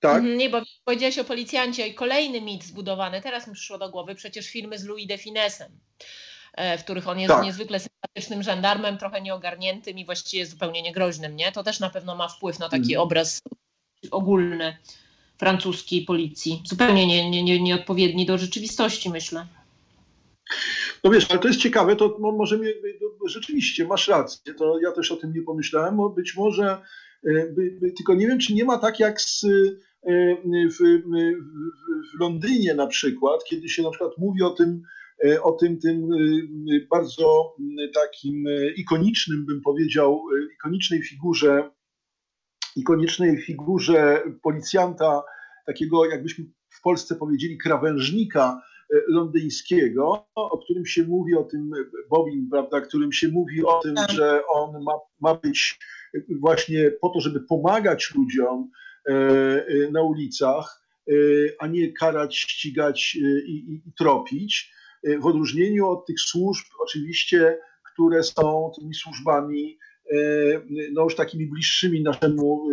Tak? Mhm, nie, bo powiedziałeś o policjancie i kolejny mit zbudowany, teraz mi przyszło do głowy, przecież filmy z Louis de Finesem, e, w których on jest tak. niezwykle sympatycznym żandarmem, trochę nieogarniętym i właściwie zupełnie niegroźnym, nie? To też na pewno ma wpływ na taki mhm. obraz ogólny francuskiej policji. Zupełnie nie, nie, nie, nieodpowiedni do rzeczywistości, myślę. No wiesz, ale to jest ciekawe, to może mi, rzeczywiście masz rację, to ja też o tym nie pomyślałem, być może, e, by, by, tylko nie wiem, czy nie ma tak jak z, e, w, w, Londynie na przykład, kiedy się na przykład mówi o tym, e, o tym, tym bardzo takim ikonicznym, bym powiedział, ikonicznej figurze, ikonicznej figurze policjanta, takiego jakbyśmy w Polsce powiedzieli krawężnika, londyńskiego, o którym się mówi, o tym Bobin, prawda, którym się mówi o tym, tak. że on ma, ma być właśnie po to, żeby pomagać ludziom e, e, na ulicach, e, a nie karać, ścigać i, i, i tropić. W odróżnieniu od tych służb, oczywiście, które są tymi służbami no już takimi bliższymi naszemu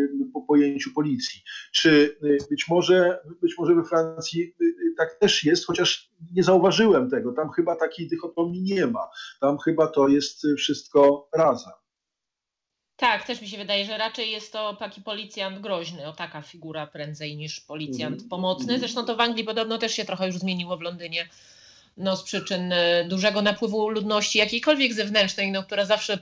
pojęciu policji. Czy być może, być może we Francji tak też jest, chociaż nie zauważyłem tego. Tam chyba takiej dychotomii nie ma. Tam chyba to jest wszystko razem. Tak, też mi się wydaje, że raczej jest to taki policjant groźny, o taka figura prędzej niż policjant mm. pomocny. Zresztą to w Anglii podobno też się trochę już zmieniło w Londynie. No, z przyczyn e, dużego napływu ludności jakiejkolwiek zewnętrznej, no, która zawsze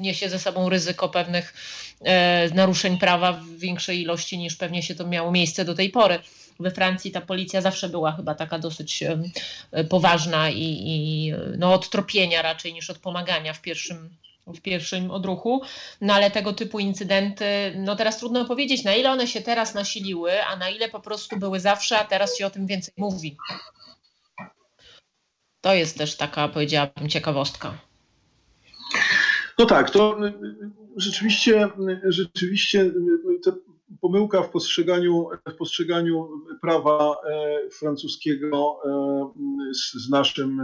niesie ze sobą ryzyko pewnych e, naruszeń prawa w większej ilości niż pewnie się to miało miejsce do tej pory we Francji ta policja zawsze była chyba taka dosyć poważna i, i no, od tropienia raczej niż od pomagania w pierwszym w pierwszym odruchu, no ale tego typu incydenty, no teraz trudno powiedzieć, na ile one się teraz nasiliły, a na ile po prostu były zawsze, a teraz się o tym więcej mówi. To jest też taka, powiedziałabym, ciekawostka. No tak, to y, y, rzeczywiście, rzeczywiście te pomyłka w postrzeganiu, w postrzeganiu prawa e, francuskiego e, z, naszym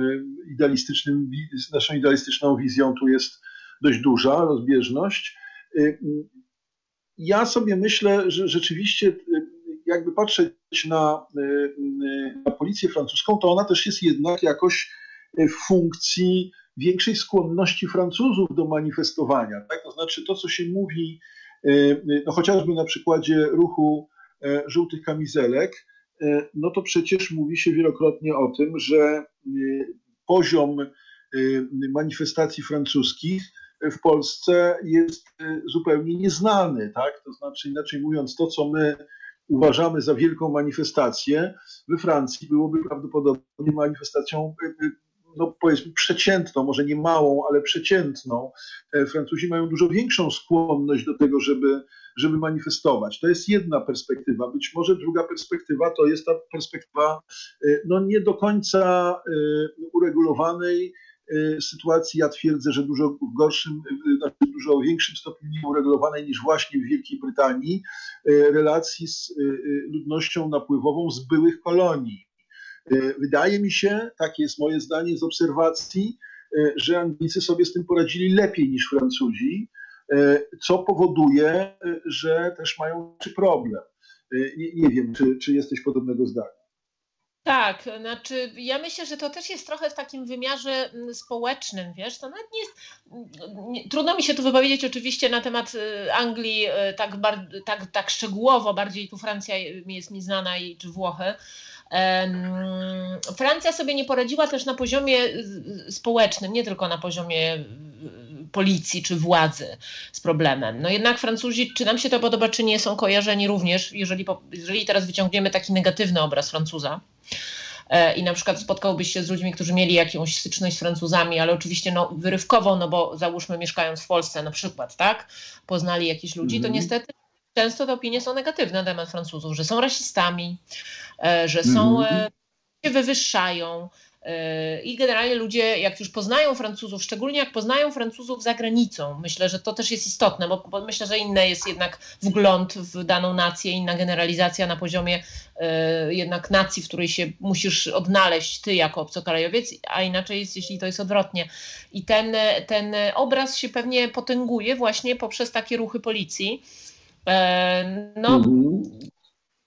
idealistycznym, z naszą idealistyczną wizją tu jest dość duża rozbieżność. Ja sobie myślę, że rzeczywiście jakby patrzeć na, na policję francuską, to ona też jest jednak jakoś w funkcji większej skłonności Francuzów do manifestowania. Tak? To znaczy to, co się mówi E, no chociażby na przykładzie ruchu e, żółtych kamizelek, e, no to przecież mówi się wielokrotnie o tym, że poziom manifestacji francuskich w Polsce jest zupełnie nieznany, tak? To znaczy, inaczej mówiąc, to, co my uważamy za wielką manifestację, we Francji byłoby prawdopodobnie manifestacją no powiedzmy przeciętną, może nie małą, ale przeciętną. Francuzi mają dużo większą skłonność do tego, żeby, żeby manifestować. To jest jedna perspektywa. Być może druga perspektywa to jest ta perspektywa no nie do końca uregulowanej Y, sytuacji, ja twierdzę, że dużo w gorszym, znaczy dużo większym stopniu nieuregulowanej niż właśnie w Wielkiej Brytanii, relacji z ludnością napływową z byłych kolonii. Wydaje mi się, takie jest moje zdanie z obserwacji, że Anglicy sobie z tym poradzili lepiej niż Francuzi, co powoduje, że też mają problem. Nie, nie wiem, czy, czy jesteś podobnego zdania. Tak, znaczy ja myślę, że to też jest trochę w takim wymiarze mm, społecznym, wiesz, to nawet nie jest, mm, nie, trudno mi się tu wypowiedzieć oczywiście na temat y, Anglii y, tak, tak, tak szczegółowo, bardziej tu Francja jest mi znana i czy Włochy. Francja sobie nie poradziła też na poziomie społecznym, nie tylko na poziomie policji czy władzy z problemem. No jednak Francuzi, czy nam się to podoba, czy nie, są kojarzeni również, jeżeli, jeżeli teraz wyciągniemy taki negatywny obraz Francuza, e, i na przykład spotkałbyś się z ludźmi, którzy mieli jakąś styczność z Francuzami, ale oczywiście no, wyrywkowo, no bo załóżmy mieszkając w Polsce na przykład, tak, poznali jakichś ludzi, to mhm. niestety często te opinie są negatywne na temat Francuzów, że są rasistami, e, że są, mm -hmm. się wywyższają, i generalnie ludzie, jak już poznają Francuzów, szczególnie jak poznają Francuzów za granicą, myślę, że to też jest istotne, bo, bo myślę, że inne jest jednak wgląd w daną nację, inna generalizacja na poziomie y, jednak nacji, w której się musisz odnaleźć ty jako obcokrajowiec, a inaczej jest, jeśli to jest odwrotnie. I ten, ten obraz się pewnie potęguje właśnie poprzez takie ruchy policji. Y, no, mhm.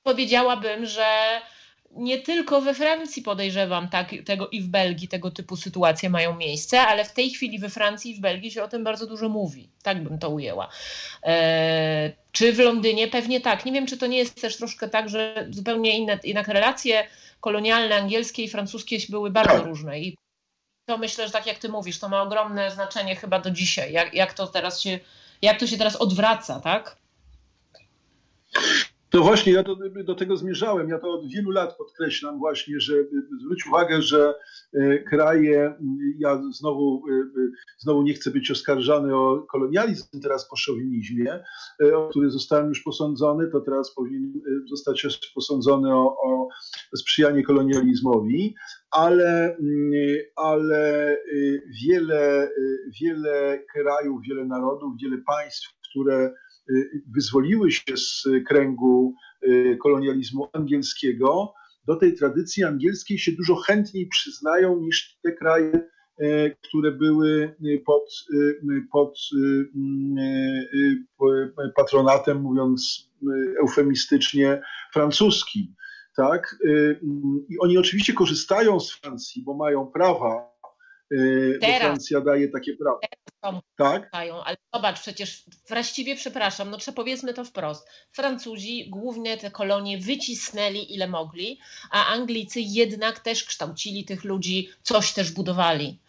powiedziałabym, że nie tylko we Francji podejrzewam tak, tego i w Belgii tego typu sytuacje mają miejsce, ale w tej chwili we Francji i w Belgii się o tym bardzo dużo mówi. Tak bym to ujęła. E, czy w Londynie? Pewnie tak. Nie wiem, czy to nie jest też troszkę tak, że zupełnie inne, jednak relacje kolonialne angielskie i francuskie były bardzo tak. różne. I to myślę, że tak jak ty mówisz, to ma ogromne znaczenie chyba do dzisiaj. Jak, jak to teraz się, jak to się teraz odwraca, tak? To właśnie ja do, do, tego zmierzałem. Ja to od wielu lat podkreślam właśnie, że zwróć uwagę, że e, kraje, ja znowu, e, znowu nie chcę być oskarżany o kolonializm teraz po szowinizmie, e, o który zostałem już posądzony, to teraz powinien zostać posądzony o, o sprzyjanie kolonializmowi, ale, ale wiele, wiele krajów, wiele narodów, wiele państw, które wyzwoliły się z kręgu y, kolonializmu angielskiego, do tej tradycji angielskiej się dużo chętniej przyznają niż te kraje, y, które były pod, pod patronatem, mówiąc eufemistycznie, francuskim. Tak? I oni oczywiście korzystają z Francji, bo mają prawa, Teraz. Francja daje takie prawa tak? ale zobacz, przecież właściwie, przepraszam, no trzeba powiedzmy to wprost, Francuzi głównie te kolonie wycisnęli ile mogli, a Anglicy jednak też kształcili tych ludzi, coś też budowali.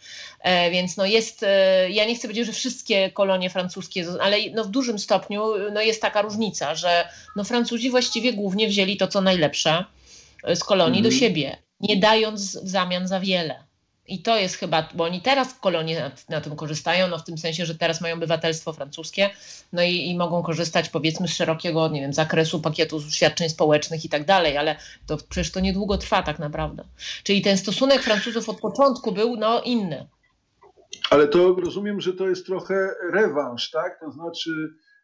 E, więc no jest, e, ja nie chcę powiedzieć, że wszystkie kolonie francuskie, ale no w dużym stopniu no jest taka różnica, że no Francuzi właściwie głównie wzięli to, co najlepsze z kolonii mhm. do siebie, nie dając w zamian za wiele. I to jest chyba, bo oni teraz kolonie na, na, tym korzystają, no w tym sensie, że teraz mają obywatelstwo francuskie, no i, i, mogą korzystać powiedzmy z szerokiego, nie wiem, zakresu pakietu świadczeń społecznych i tak dalej, ale to przecież to niedługo trwa tak naprawdę. Czyli ten stosunek Francuzów od początku był no inny. Ale to rozumiem, że to jest trochę rewanż, tak? To znaczy,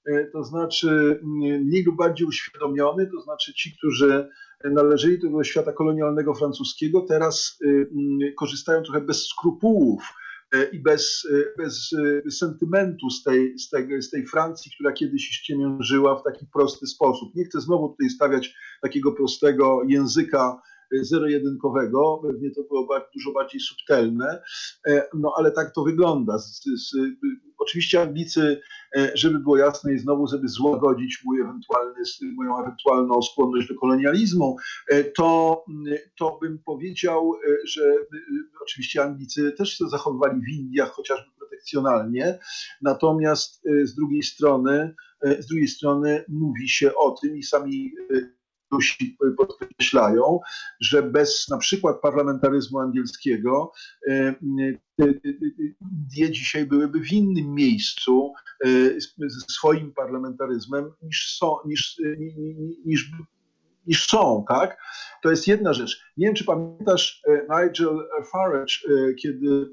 e, to znaczy mm, lub bardziej uświadomiony, to znaczy ci, którzy należeli do świata kolonialnego francuskiego, teraz y, mm, korzystają trochę bez skrupułów e, i bez, bez sentymentu z tej, z, tej, z tej Francji, która kiedyś ściemiężyła w taki prosty sposób. Nie chcę znowu tutaj stawiać takiego prostego języka zero-jedynkowego, pewnie to było dużo bardziej subtelne, no ale tak to wygląda. Z, z, oczywiście Anglicy, e, żeby było jasne i znowu, żeby złagodzić mój ewentualny, moją ewentualną skłonność do kolonializmu, e, to, to bym powiedział, e, że oczywiście Anglicy też się zachowywali w Indiach, chociażby protekcjonalnie, natomiast z drugiej strony, z drugiej strony mówi się o tym i sami Hindusi podkreślają, że bez na przykład parlamentaryzmu angielskiego Indie dzisiaj byłyby w innym miejscu ze swoim parlamentaryzmem niż są, niż, niż, niż są, tak? To jest jedna rzecz. Nie wiem, czy pamiętasz Nigel Farage, kiedy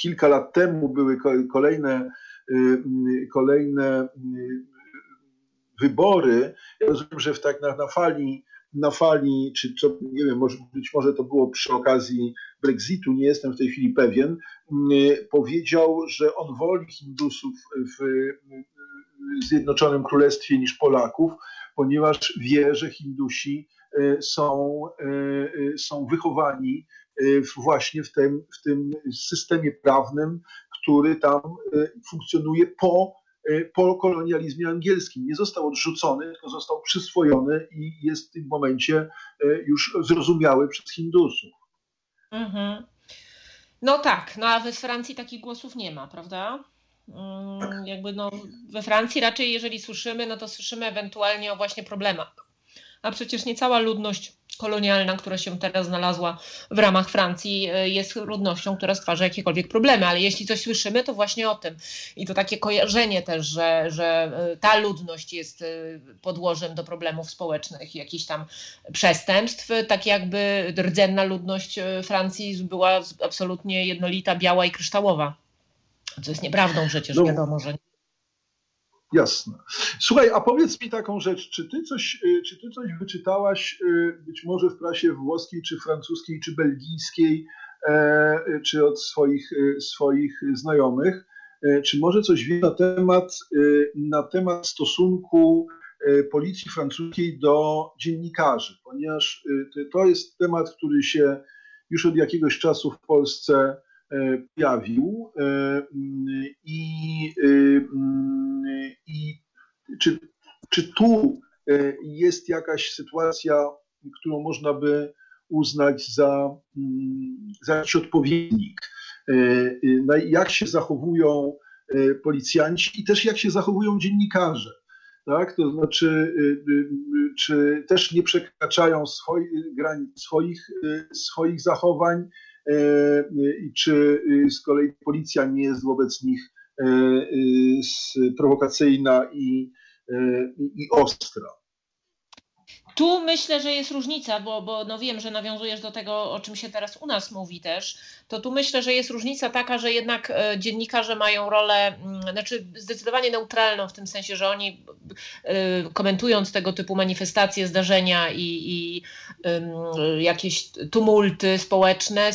kilka lat temu były kolejne, kolejne wybory. Ja rozumiem, że w tak na, na fali, na fali, czy co, nie wiem, może, być może to było przy okazji Brexitu, nie jestem w tej chwili pewien, powiedział, że on woli Hindusów w Zjednoczonym Królestwie niż Polaków, ponieważ wie, że Hindusi są, są wychowani właśnie w tym, w tym systemie prawnym, który tam funkcjonuje po E, po kolonializmie angielskim. Nie został odrzucony, tylko został przyswojony i jest w tym momencie e, już zrozumiały przez Hindusów. Mhm. No tak, no a we Francji takich głosów nie ma, prawda? Mm, jakby no, we Francji raczej jeżeli słyszymy, no to słyszymy ewentualnie o właśnie problemach. A przecież nie cała ludność kolonialna, która się teraz znalazła w ramach Francji, e, jest ludnością, która stwarza jakiekolwiek problemy, ale jeśli coś słyszymy, to właśnie o tym. I to takie kojarzenie też, że, że e, ta ludność jest e, podłożem do problemów społecznych, jakichś tam przestępstw, tak jakby rdzenna ludność Francji była absolutnie jednolita, biała i kryształowa. Co jest nieprawdą przecież, no, wiadomo, że nie. Jasne. Słuchaj, a powiedz mi taką rzecz, czy ty coś, y, czy ty coś wyczytałaś y, być może w prasie włoskiej, czy francuskiej, czy belgijskiej, e, czy od swoich, y, swoich znajomych, e, czy może coś wie na temat, na temat stosunku policji francuskiej do dziennikarzy, ponieważ to jest temat, który się już od jakiegoś czasu w Polsce pojawił i, i czy, czy tu jest jakaś sytuacja, którą można by uznać za, za jakiś odpowiednik? Jak się zachowują policjanci i też jak się zachowują dziennikarze? Tak? To znaczy, czy też nie przekraczają swoich granic, swoich, swoich zachowań, E, i czy y, z kolei policja nie jest wobec nich e, y, prowokacyjna i, e, i ostra. Tu myślę, że jest różnica, bo, bo no wiem, że nawiązujesz do tego, o czym się teraz u nas mówi też. To tu myślę, że jest różnica taka, że jednak e, dziennikarze mają rolę, mm, znaczy zdecydowanie neutralną w tym sensie, że oni e, komentując tego typu manifestacje, zdarzenia i, i jakieś tumulty społeczne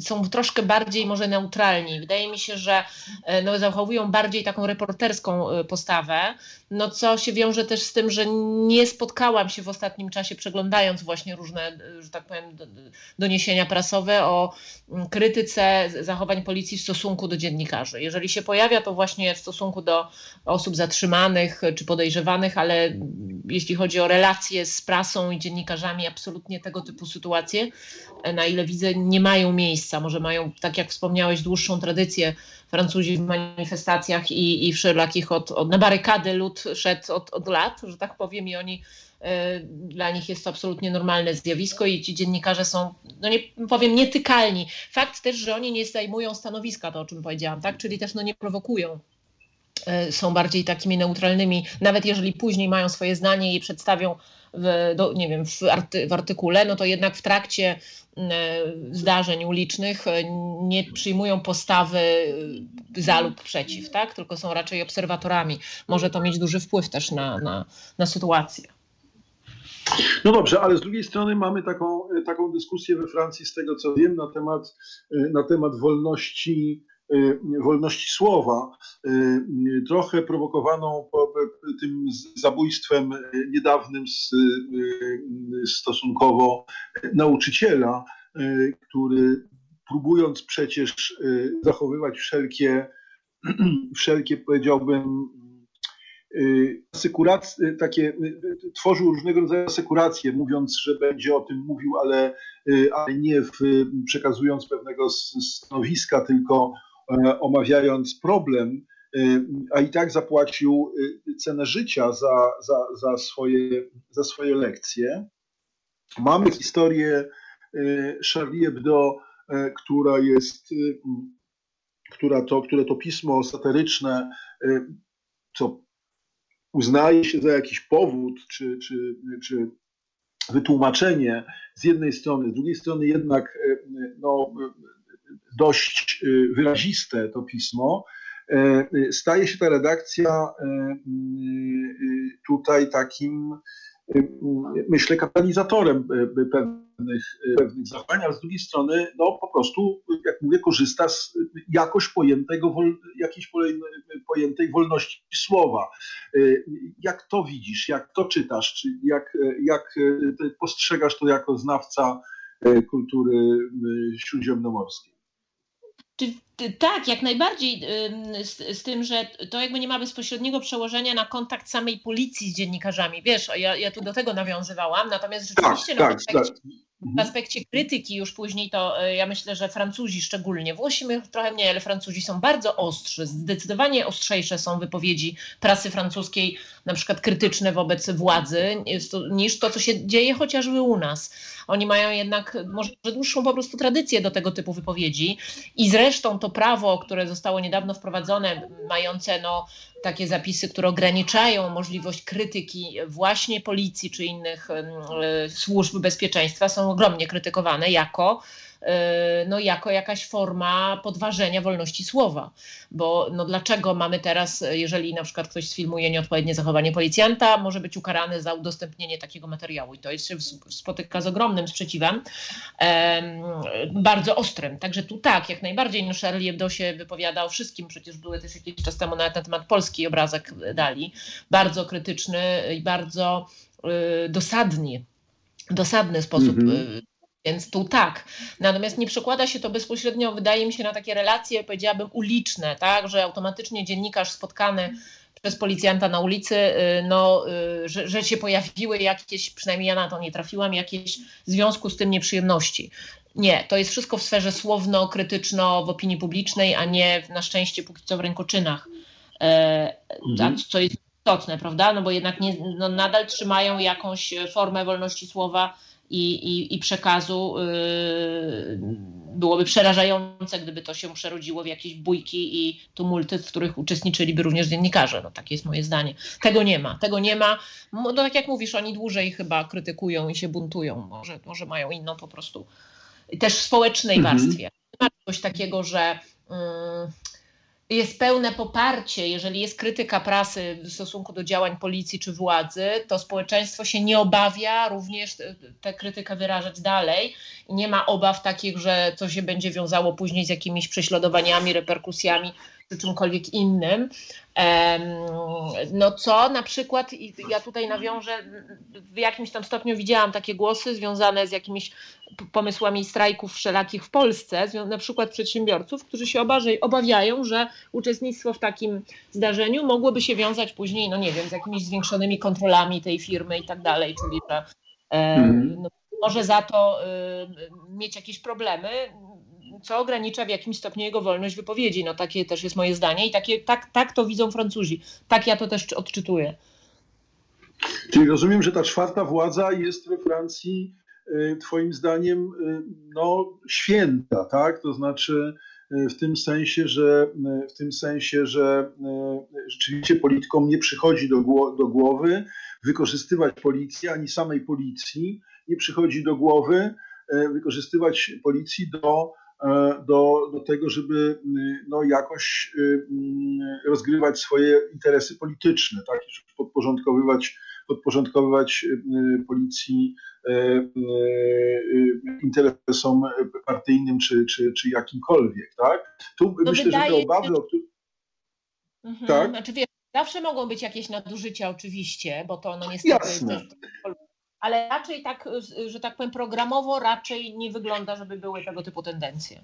są troszkę bardziej może neutralni. Wydaje mi się, że e, no, zachowują bardziej taką reporterską postawę, no co się wiąże też z tym, że nie spotkałam się w ostatnim ostatnim czasie, przeglądając właśnie różne, że tak powiem, doniesienia prasowe o mm, krytyce zachowań policji w stosunku do dziennikarzy. Jeżeli się pojawia to właśnie w stosunku do osób zatrzymanych czy podejrzewanych, ale jeśli chodzi o relacje z prasą i dziennikarzami, absolutnie tego typu sytuacje, na ile widzę, nie mają miejsca. Może mają, tak jak wspomniałeś, dłuższą tradycję Francuzi w manifestacjach i, i wszelakich od, od, na barykady lud szedł od, od lat, że tak powiem, i oni E, dla nich jest to absolutnie normalne zjawisko i ci dziennikarze są, no nie powiem, nietykalni. Fakt też, że oni nie zajmują stanowiska, to o czym powiedziałam, tak? Czyli też no nie prowokują e, są bardziej takimi neutralnymi, nawet jeżeli później mają swoje zdanie i przedstawią w, do, nie wiem, w, arty, w artykule, no to jednak w trakcie e, zdarzeń ulicznych nie przyjmują postawy za lub przeciw, tak? tylko są raczej obserwatorami. Może to mieć duży wpływ też na, na, na sytuację. No dobrze, ale z drugiej strony mamy taką, taką dyskusję we Francji, z tego co wiem, na temat, na temat wolności, wolności słowa, trochę prowokowaną tym zabójstwem niedawnym stosunkowo nauczyciela, który próbując przecież zachowywać wszelkie, wszelkie powiedziałbym, Y, asekuracje, y, takie, y, tworzył różnego rodzaju asekuracje, mówiąc, że będzie o tym mówił, ale, ale nie w, przekazując pewnego stanowiska, tylko e, omawiając problem a i tak zapłacił cenę życia za, za, za, swoje, za swoje lekcje. Mamy historię Charlie Hebdo, która jest, która to, które to pismo satyryczne, co uznaje się za jakiś powód, czy, czy, czy wytłumaczenie z jednej strony, z drugiej strony jednak no, dość wyraziste to pismo, staje się ta redakcja tutaj takim myślę, katalizatorem e, pewnych, e, pewnych zachowań, ale z drugiej strony, no po prostu, jak mówię, korzysta z jakoś pojętego, jakiejś pojętej wolności słowa. Jak to widzisz, jak to czytasz, czy jak, jak postrzegasz to jako znawca kultury śródziemnomorskiej? Tak, jak najbardziej z, z, tym, że to jakby nie ma bezpośredniego przełożenia na kontakt samej policji z dziennikarzami. Wiesz, ja, ja tu do tego nawiązywałam, natomiast rzeczywiście tak, tak, tak. W mhm. aspekcie krytyki już później to e, ja myślę, że Francuzi szczególnie, Włosi my trochę mniej, ale Francuzi są bardzo ostrzy, zdecydowanie ostrzejsze są wypowiedzi prasy francuskiej, na przykład krytyczne wobec władzy, niż to, co się dzieje chociażby u nas. Oni mają jednak może dłuższą po prostu tradycję do tego typu wypowiedzi i zresztą to prawo, które zostało niedawno wprowadzone, mające no, takie zapisy, które ograniczają możliwość krytyki właśnie policji czy innych y, służb bezpieczeństwa, są ogromnie krytykowane jako no, jako jakaś forma podważenia wolności słowa. Bo no, dlaczego mamy teraz, jeżeli na przykład ktoś sfilmuje nieodpowiednie zachowanie policjanta, może być ukarany za udostępnienie takiego materiału i to jest, się spotyka z ogromnym sprzeciwem, bardzo ostrym. Także tu tak, jak najbardziej no Charlie Hebdo się wypowiada o wszystkim, przecież były też jakiś czas temu nawet na temat polski obrazek dali, bardzo krytyczny i bardzo y, dosadny sposób mm -hmm. Więc tu tak. Natomiast nie przekłada się to bezpośrednio, wydaje mi się, na takie relacje, powiedziałabym, uliczne, tak, że automatycznie dziennikarz spotkany przez policjanta na ulicy, y, no, y, że, że się pojawiły jakieś, przynajmniej ja na to nie trafiłam, jakieś w związku z tym nieprzyjemności. Nie, to jest wszystko w sferze słowno-krytyczno w opinii publicznej, a nie na szczęście póki co w rękoczynach. E, mhm. Co jest istotne, prawda? No bo jednak nie, no nadal trzymają jakąś formę wolności słowa i, i, i przekazu yy, byłoby przerażające, gdyby to się przerodziło w jakieś bójki i tumulty, w których uczestniczyliby również dziennikarze. No, takie jest moje zdanie. Tego nie ma. Tego nie ma. No, tak jak mówisz, oni dłużej chyba krytykują i się buntują. Może, może mają inną po prostu też w społecznej mhm. warstwie. Nie ma czegoś takiego, że. Jest pełne poparcie, jeżeli jest krytyka prasy w stosunku do działań policji czy władzy, to społeczeństwo się nie obawia również tę krytykę wyrażać dalej. Nie ma obaw takich, że to się będzie wiązało później z jakimiś prześladowaniami, reperkusjami czy czymkolwiek innym. No co na przykład, ja tutaj nawiążę, w jakimś tam stopniu widziałam takie głosy związane z jakimiś pomysłami strajków wszelakich w Polsce, na przykład przedsiębiorców, którzy się obawiają, że uczestnictwo w takim zdarzeniu mogłoby się wiązać później, no nie wiem, z jakimiś zwiększonymi kontrolami tej firmy i tak dalej, czyli że hmm. no, może za to y, mieć jakieś problemy co ogranicza w jakimś stopniu jego wolność wypowiedzi. No takie też jest moje zdanie i takie, tak, tak to widzą Francuzi. Tak ja to też odczytuję. Czyli rozumiem, że ta czwarta władza jest we Francji y, twoim zdaniem y, no, święta, tak? To znaczy y, w tym sensie, że w tym sensie, że rzeczywiście politykom nie przychodzi do, do głowy wykorzystywać policji ani samej policji, nie przychodzi do głowy wykorzystywać policji do do, do tego, żeby mm, no, jakoś y, mm, rozgrywać swoje interesy polityczne, tak? żeby podporządkowywać, podporządkowywać y, policji e, y, interesom partyjnym czy, czy, czy jakimkolwiek. Tak? Tu no myślę, że te obawy, o których. Mhm. Tak? Znaczy, wiesz, zawsze mogą być jakieś nadużycia oczywiście, bo to no niestety Jasne. jest ale raczej tak, że tak powiem, programowo raczej nie wygląda, żeby były tego typu tendencje.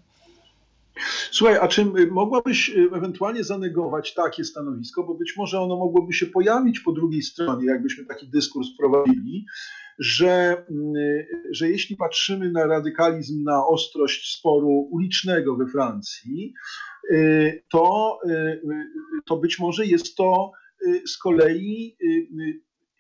Słuchaj, a czy mogłabyś y, ewentualnie zanegować takie stanowisko, bo być może ono mogłoby się pojawić po drugiej stronie, jakbyśmy taki dyskurs prowadzili, że, y, że jeśli patrzymy na radykalizm, na ostrość sporu ulicznego we Francji, y, to, to być może jest to z kolei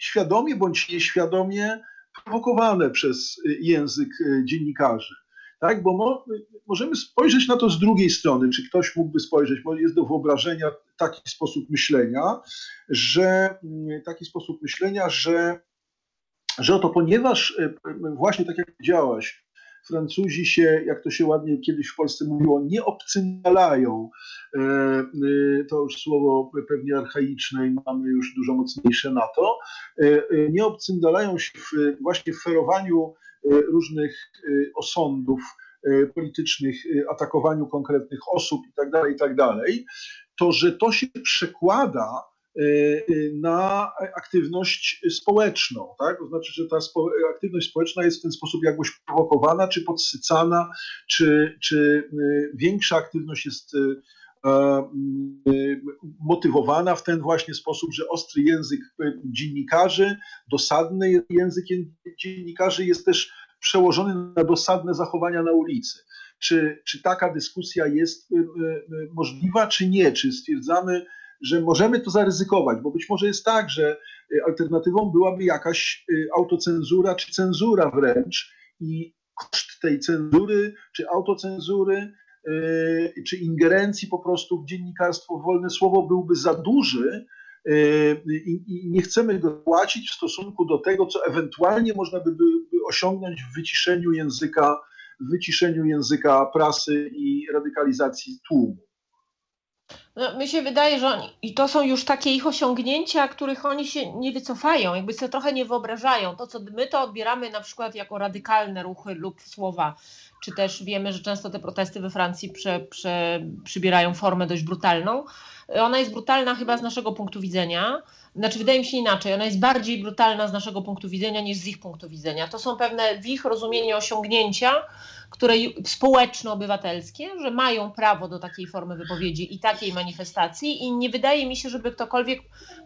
świadomie bądź nieświadomie prowokowane przez język dziennikarzy. Tak, bo mo, możemy spojrzeć na to z drugiej strony, czy ktoś mógłby spojrzeć, bo jest do wyobrażenia taki sposób myślenia, że mm, taki sposób myślenia, że, że oto ponieważ e, właśnie tak jak powiedziałaś, Francuzi się, jak to się ładnie kiedyś w Polsce mówiło, nie obcyndalają. E, e, to już słowo pewnie archaiczne i mamy już dużo mocniejsze na to. Nie obcyndalają się w, właśnie w ferowaniu różnych osądów politycznych, atakowaniu konkretnych osób itd., itd., to że to się przekłada na aktywność społeczną. Tak? To znaczy, że ta aktywność społeczna jest w ten sposób jakoś prowokowana, czy podsycana, czy, czy większa aktywność jest motywowana w ten właśnie sposób, że ostry język dziennikarzy, dosadny język dziennikarzy jest też przełożony na dosadne zachowania na ulicy. Czy, czy taka dyskusja jest y, y, y, możliwa, czy nie? Czy stwierdzamy, że możemy to zaryzykować? Bo być może jest tak, że alternatywą byłaby jakaś autocenzura, czy cenzura wręcz i koszt tej cenzury, czy autocenzury, czy ingerencji po prostu w dziennikarstwo, w wolne słowo byłby za duży, i nie chcemy go płacić w stosunku do tego, co ewentualnie można by osiągnąć w wyciszeniu języka, w wyciszeniu języka prasy i radykalizacji tłumu. No, się wydaje, że oni, i to są już takie ich osiągnięcia, których oni się nie wycofają, jakby sobie trochę nie wyobrażają. To, co my to odbieramy na przykład jako radykalne ruchy lub słowa, czy też wiemy, że często te protesty we Francji prze, prze, przybierają formę dość brutalną. Ona jest brutalna chyba z naszego punktu widzenia. Znaczy, wydaje mi się inaczej, ona jest bardziej brutalna z naszego punktu widzenia niż z ich punktu widzenia. To są pewne w ich rozumieniu osiągnięcia, które społeczno-obywatelskie, że mają prawo do takiej formy wypowiedzi i takiej i nie wydaje mi się, żeby ktokolwiek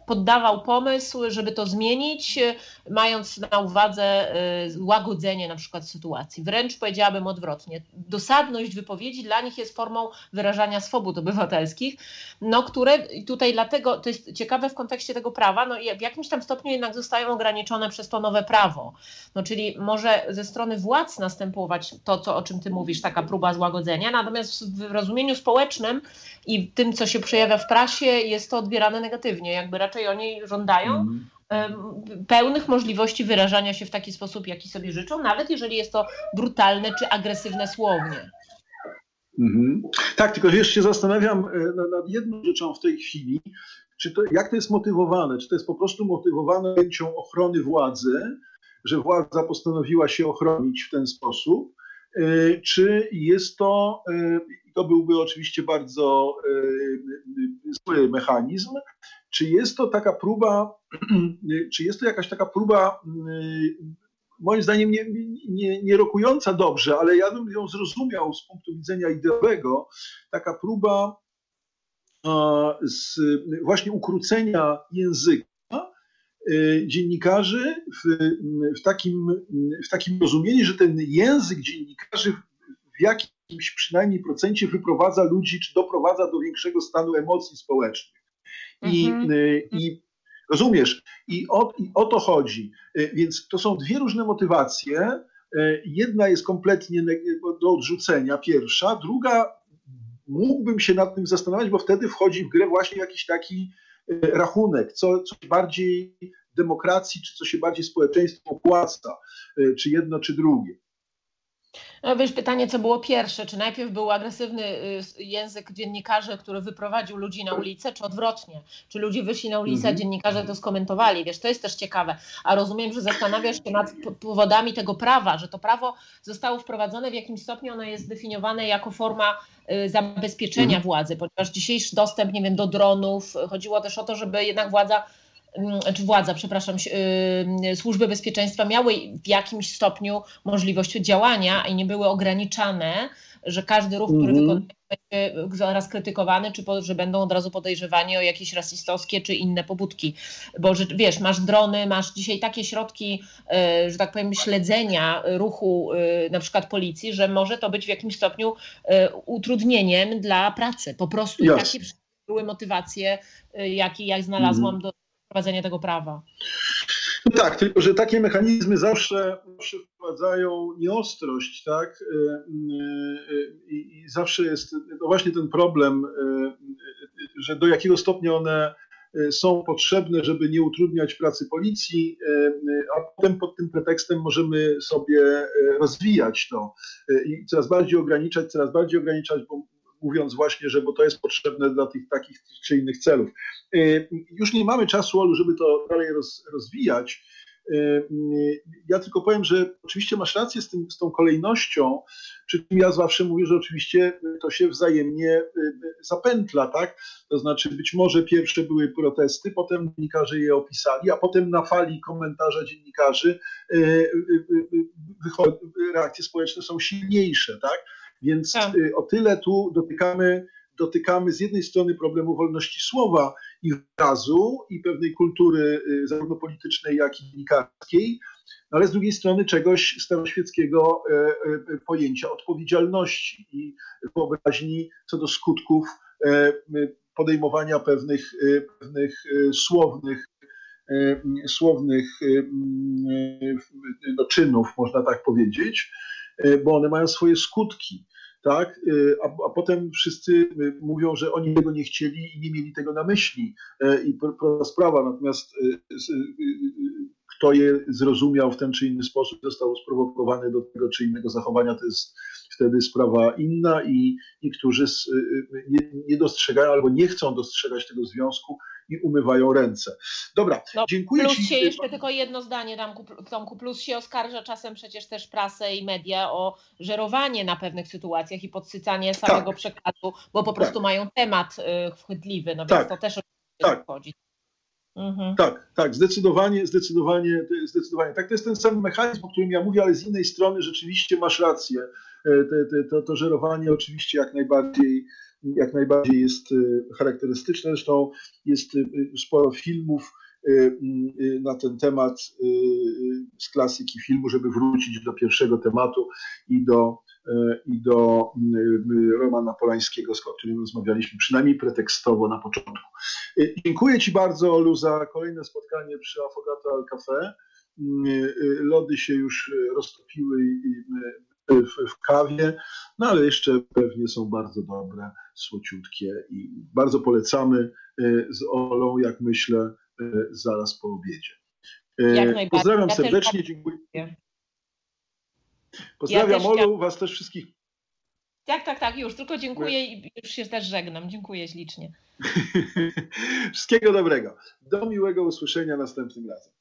poddawał pomysł, żeby to zmienić, mając na uwadze y, łagodzenie na przykład sytuacji. Wręcz powiedziałabym odwrotnie. Dosadność wypowiedzi dla nich jest formą wyrażania swobód obywatelskich, no które tutaj dlatego, to jest ciekawe w kontekście tego prawa, no w jakimś tam stopniu jednak zostają ograniczone przez to nowe prawo. No czyli może ze strony władz następować to, co, o czym ty mówisz, taka próba złagodzenia, natomiast w rozumieniu społecznym i tym, co się przejawia w prasie, jest to odbierane negatywnie. Jakby raczej oni żądają mm. pełnych możliwości wyrażania się w taki sposób, jaki sobie życzą, nawet jeżeli jest to brutalne czy agresywne słownie. Mhm. Tak, tylko jeszcze się zastanawiam e, nad jedną rzeczą w tej chwili. Czy to, jak to jest motywowane? Czy to jest po prostu motywowane chęcią ochrony władzy, że władza postanowiła się ochronić w ten sposób? E, czy jest to, e, to byłby oczywiście bardzo zły mechanizm, czy jest to taka próba, czy jest to jakaś taka próba moim zdaniem nie, nie, nie rokująca dobrze, ale ja bym ją zrozumiał z punktu widzenia ideowego, taka próba z właśnie ukrócenia języka. e, dziennikarzy w, w, takim, w takim rozumieniu, że ten język dziennikarzy w jakimś przynajmniej procencie wyprowadza ludzi, czy doprowadza do większego stanu emocji społecznych. I, mhm. E, i Rozumiesz? I o, I o to chodzi. E, więc to są dwie różne motywacje. Jedna jest kompletnie do odrzucenia, pierwsza. Druga, mógłbym się nad tym zastanawiać, bo wtedy wchodzi w grę właśnie jakiś taki rachunek, co, coś bardziej demokracji, czy co się bardziej społeczeństwu opłaca, czy jedno, czy drugie. No wiesz, pytanie, co było pierwsze? Czy najpierw był agresywny y, język dziennikarzy, który wyprowadził ludzi na ulicę, czy odwrotnie? Czy ludzie wyszli na ulicę, a mhm. dziennikarze to skomentowali? Wiesz, to jest też ciekawe. A rozumiem, że zastanawiasz się nad powodami tego prawa, że to prawo zostało wprowadzone w jakimś stopniu, ono jest zdefiniowane jako forma y, zabezpieczenia mhm. władzy, ponieważ dzisiejszy dostęp, nie wiem, do dronów, chodziło też o to, żeby jednak władza czy władza, przepraszam, y, służby bezpieczeństwa miały w jakimś stopniu możliwość działania i nie były ograniczane, że każdy ruch, który mm -hmm. wykonuje będzie zaraz krytykowany, czy po, że będą od razu podejrzewani o jakieś rasistowskie czy inne pobudki. Bo że, wiesz, masz drony, masz dzisiaj takie środki, y, że tak powiem, śledzenia ruchu y, na przykład policji, że może to być w jakimś stopniu utrudnieniem dla pracy. Po prostu takie były motywacje, jakie jak znalazłam mm -hmm. do wprowadzenia tego prawa. No tak, tylko że takie mechanizmy zawsze, zawsze wprowadzają nieostrość, tak? Y, y, y, I, I, zawsze jest no właśnie ten problem, że do jakiego stopnia one są potrzebne, żeby nie utrudniać pracy policji, a potem pod tym pretekstem możemy sobie rozwijać to i coraz bardziej ograniczać, coraz bardziej ograniczać, bo mówiąc właśnie, że bo to jest potrzebne dla tych takich czy innych celów. Y, już nie mamy czasu, Olu, żeby to dalej roz, rozwijać. Y, ja tylko powiem, że oczywiście masz rację z, tym, z tą kolejnością, przy czym ja zawsze mówię, że oczywiście to się wzajemnie zapętla, tak? To znaczy być może pierwsze były protesty, potem dziennikarze je opisali, a potem na fali komentarza dziennikarzy reakcje społeczne są silniejsze, tak? Więc tak. o tyle tu dotykamy dotykamy z jednej strony problemu wolności słowa i wyrazu i pewnej kultury y, zarówno politycznej, jak i dziennikarskiej, ale z drugiej strony czegoś staroświeckiego e, e, pojęcia odpowiedzialności i wyobraźni co do skutków e, podejmowania pewnych, pewnych słownych, słownych no, czynów, można tak powiedzieć, bo one mają swoje skutki tak? Y, a, a, potem wszyscy y, mówią, że oni tego nie chcieli i nie mieli tego na myśli. E, I prosta sprawa, natomiast y, kto je zrozumiał w ten czy inny sposób, został sprowokowany do tego czy innego zachowania, to jest wtedy sprawa inna i niektórzy nie, nie dostrzegają albo nie chcą dostrzegać tego związku i umywają ręce. Dobra, no, dziękuję plus Ci. Się jeszcze tylko jedno zdanie dam, Tomku, plus się oskarża czasem przecież też prasę i media o żerowanie na pewnych sytuacjach i podsycanie samego tak. przekazu, bo po prostu tak. mają temat y, no więc tak. to też o tak. chodzi. Mhm. Tak, tak, zdecydowanie, zdecydowanie, zdecydowanie. Tak, to jest ten sam mechanizm, o którym ja mówię, ale z innej strony rzeczywiście masz rację. E, te, te, to, to żerowanie oczywiście jak najbardziej jak najbardziej jest y, charakterystyczne. Zresztą jest y, sporo filmów y, na ten temat z klasyki filmu, żeby wrócić do pierwszego tematu i do, i do Romana Polańskiego, z którym rozmawialiśmy, przynajmniej pretekstowo na początku. Dziękuję Ci bardzo, Olu, za kolejne spotkanie przy Affogato Al Café. Lody się już roztopiły i w, w kawie, no ale jeszcze pewnie są bardzo dobre, słociutkie i bardzo polecamy e, z Olą, jak myślę, e, zaraz po obiedzie. E, pozdrawiam serdecznie, dziękuję. Pozdrawiam ja Olu, Was też wszystkich. Tak, tak, tak, już, tylko dziękuję i już się też żegnam. Dziękuję ślicznie. Wszystkiego dobrego. Do miłego usłyszenia następnym razem.